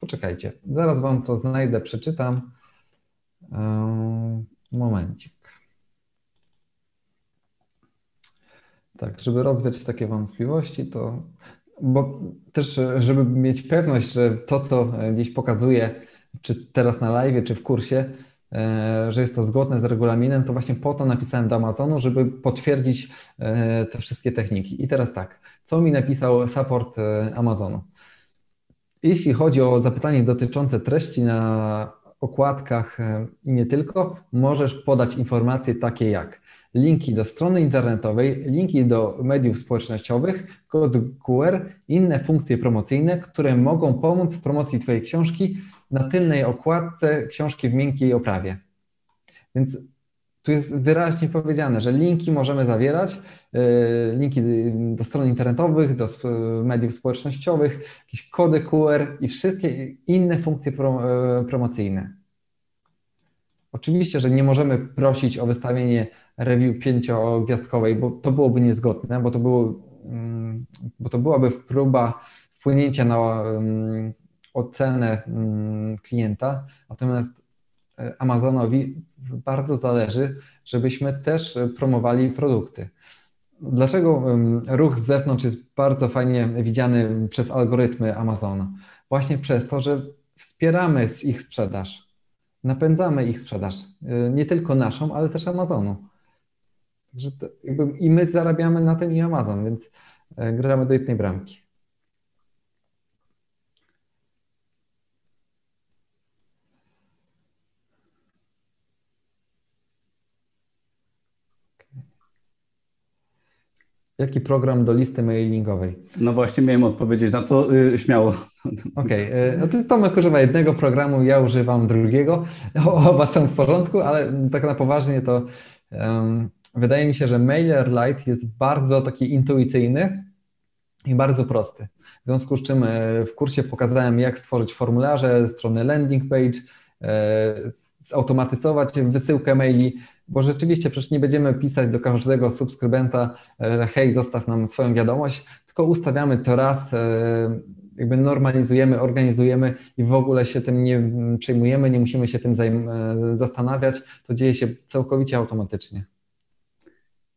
Poczekajcie, zaraz Wam to znajdę, przeczytam. Eee, momencik. Tak, żeby rozwiać takie wątpliwości, to bo też, żeby mieć pewność, że to, co gdzieś pokazuję, czy teraz na live, czy w kursie, e, że jest to zgodne z regulaminem, to właśnie po to napisałem do Amazonu, żeby potwierdzić e, te wszystkie techniki. I teraz tak, co mi napisał support e, Amazonu? Jeśli chodzi o zapytanie dotyczące treści na okładkach e, i nie tylko, możesz podać informacje takie jak linki do strony internetowej, linki do mediów społecznościowych, kod QR, inne funkcje promocyjne, które mogą pomóc w promocji Twojej książki na tylnej okładce książki w miękkiej oprawie. Więc tu jest wyraźnie powiedziane, że linki możemy zawierać, e, linki do stron internetowych, do mediów społecznościowych, jakieś kody QR i wszystkie inne funkcje e, promocyjne. Oczywiście, że nie możemy prosić o wystawienie review pięciogwiazdkowej, bo to byłoby niezgodne, bo to, było, mm, bo to byłaby próba wpłynięcia na mm, ocenę mm, klienta, natomiast e, Amazonowi bardzo zależy, żebyśmy też promowali produkty. Dlaczego ruch z zewnątrz jest bardzo fajnie widziany przez algorytmy Amazona? Właśnie przez to, że wspieramy ich sprzedaż. Napędzamy ich sprzedaż. Y, nie tylko naszą, ale też Amazonu. I my zarabiamy na tym i Amazon, więc e, gramy do jednej bramki. Jaki program do listy mailingowej? No właśnie miałem odpowiedzieć na to yy, śmiało. Okej, okay. no to Tomek używa jednego programu, ja używam drugiego. Oba są w porządku, ale tak na poważnie to wydaje mi się, że MailerLite jest bardzo taki intuicyjny i bardzo prosty. W związku z czym e, w kursie pokazałem, jak stworzyć formularze, stronę landing page, e, zautomatyzować wysyłkę maili, bo rzeczywiście przecież nie będziemy pisać do każdego subskrybenta, e, hej, zostaw nam swoją wiadomość, tylko ustawiamy to raz, e, jakby normalizujemy, organizujemy i w ogóle się tym nie przejmujemy, nie musimy się tym e, zastanawiać, to dzieje się całkowicie automatycznie.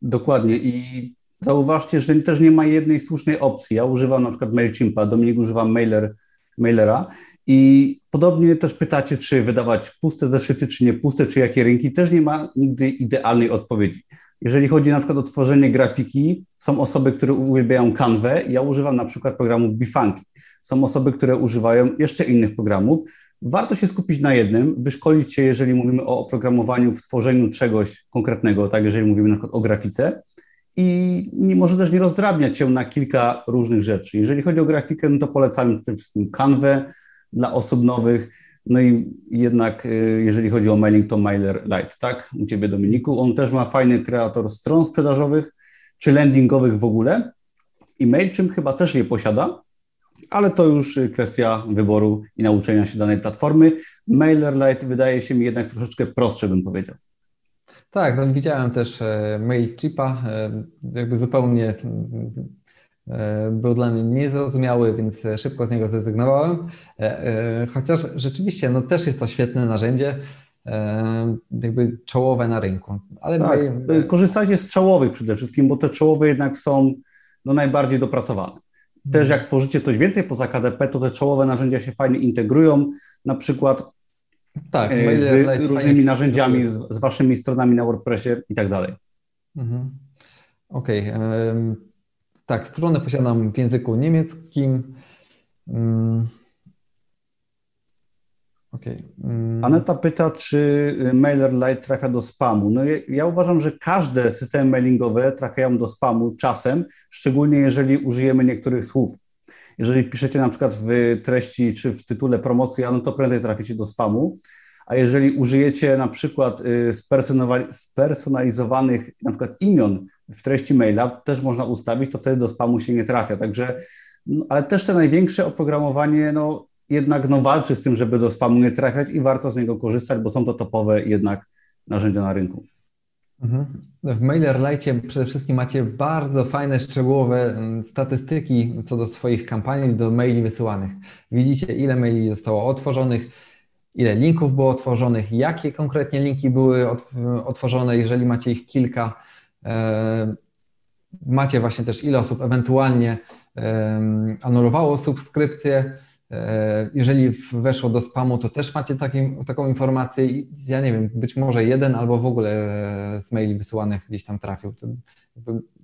Dokładnie i zauważcie, że też nie ma jednej słusznej opcji. Ja używam na przykład MailChimpa, Dominik używa mailer, mailera i podobnie też pytacie, czy wydawać puste zeszyty, czy nie puste, czy jakie rynki. Też nie ma nigdy idealnej odpowiedzi. Jeżeli chodzi na przykład o tworzenie grafiki, są osoby, które uwielbiają Canwę. Ja używam na przykład programu Bifunky. są osoby, które używają jeszcze innych programów. Warto się skupić na jednym, wyszkolić się, jeżeli mówimy o oprogramowaniu w tworzeniu czegoś konkretnego, tak, jeżeli mówimy na przykład o grafice, i nie, może też nie rozdrabniać się na kilka różnych rzeczy. Jeżeli chodzi o grafikę, no to polecamy przede wszystkim Canwę dla osób nowych, no i jednak y, jeżeli chodzi o mailing, to Mailer Lite, tak? U Ciebie Dominiku. On też ma fajny kreator stron sprzedażowych czy landingowych w ogóle i MailChimp chyba też je posiada, ale to już kwestia wyboru i nauczenia się danej platformy. MailerLite wydaje się mi jednak troszeczkę prostsze, bym powiedział. Tak, no widziałem też e, MailChimpa, e, jakby zupełnie e, był dla mnie niezrozumiały, więc szybko z niego zrezygnowałem. Chociaż rzeczywiście no, też jest to świetne narzędzie, jakby czołowe na rynku. Ale tak, korzystajcie z czołowych przede wszystkim, bo te czołowe jednak są no, najbardziej dopracowane. Też mhm. jak tworzycie coś więcej poza KDP, to te czołowe narzędzia się fajnie integrują. Na przykład tak, e, z różnymi narzędziami, z, z, waszymi stronami na WordPressie i tak dalej. Mhm. Okej. Okay. Tak, stronę posiadam w języku niemieckim. Mm. Okay. Mm. Aneta pyta, czy MailerLite trafia do spamu. No ja, ja, uważam, że każde systemy mailingowe trafiają do spamu czasem, szczególnie jeżeli użyjemy niektórych słów. Jeżeli piszecie na przykład w treści czy w tytule promocji, no to prędzej traficie do spamu. A jeżeli użyjecie na przykład y, spersonalizowanych na przykład imion w treści maila, też można ustawić, to wtedy do spamu się nie trafia. Także, no, ale też te największe oprogramowanie, no jednak no, walczy z tym, żeby do spamu nie trafiać i warto z niego korzystać, bo są to topowe jednak narzędzia na rynku. Mhm. W MailerLite przede wszystkim macie bardzo fajne, szczegółowe mm, statystyki co do swoich kampanii, do maili wysyłanych. Widzicie, ile maili zostało otworzonych, ile linków było otworzonych, jakie konkretnie linki były otworzone, jeżeli macie ich kilka. E, macie właśnie też, ile osób ewentualnie anulowało subskrypcję jeżeli weszło do spamu, to też macie taki, taką informację. Ja nie wiem, być może jeden albo w ogóle z maili wysyłanych gdzieś tam trafił. To,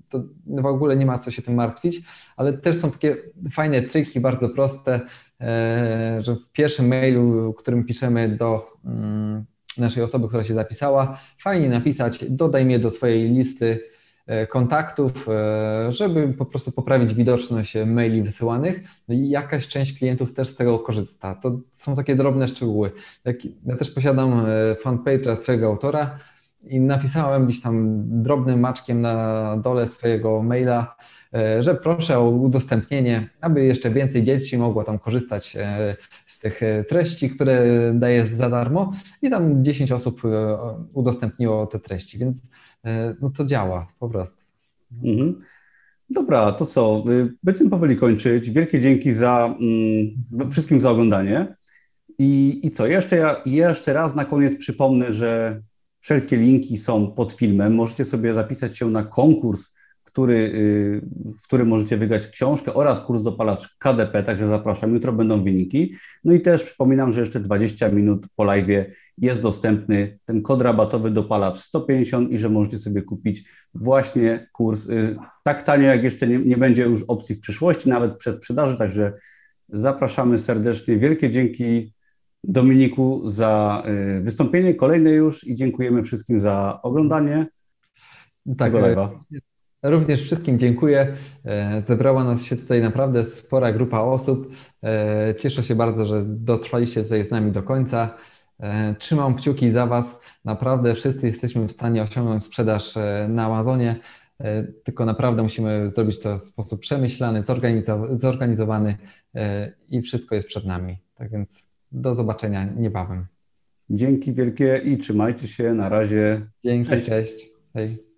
to w ogóle nie ma co się tym martwić, ale też są takie fajne triki, bardzo proste, e, że w pierwszym mailu, którym piszemy do mm, naszej osoby, która się zapisała, fajnie napisać, dodaj mnie do swojej listy E, kontaktów, e, żeby po prostu poprawić widoczność maili wysyłanych. No i jakaś część klientów też z tego korzysta. To są takie drobne szczegóły. Ja też posiadam e, fanpage'a swojego autora i napisałem gdzieś tam drobnym maczkiem na dole swojego maila, że proszę o udostępnienie, aby jeszcze więcej dzieci mogło tam korzystać z tych treści, które daję za darmo i tam 10 osób udostępniło te treści, więc E, no to działa po prostu. Mhm. Dobra, to co? Y, będziemy powoli kończyć. Wielkie dzięki za mm, wszystkim za oglądanie. I, I co? Jeszcze, jeszcze raz na koniec przypomnę, że wszelkie linki są pod filmem. Możecie sobie zapisać się na konkurs który, y, w którym możecie wygrać książkę oraz kurs dopalacz KDP, także zapraszam. Jutro będą wyniki. No i też przypominam, że jeszcze 20 minut po live jest dostępny ten kod rabatowy dopalacz 150 i że możecie sobie kupić właśnie kurs y, tak tanio, jak jeszcze nie, nie będzie już opcji w przyszłości, nawet przed sprzedaży, także zapraszamy serdecznie. Wielkie dzięki Dominiku za y, wystąpienie, kolejne już i dziękujemy wszystkim za oglądanie tak, tego live'a. Również wszystkim dziękuję. E, zebrała nas się tutaj naprawdę spora grupa osób. E, cieszę się bardzo, że dotrwaliście tutaj z nami do końca. E, trzymam kciuki za Was. Naprawdę wszyscy jesteśmy w stanie osiągnąć sprzedaż na Amazonie, tylko naprawdę musimy zrobić to w sposób przemyślany, zorganizowany i wszystko jest przed nami. Tak więc do zobaczenia niebawem. Dzięki wielkie i trzymajcie się. Na razie. Dzięki, cześć. cześć. Hej.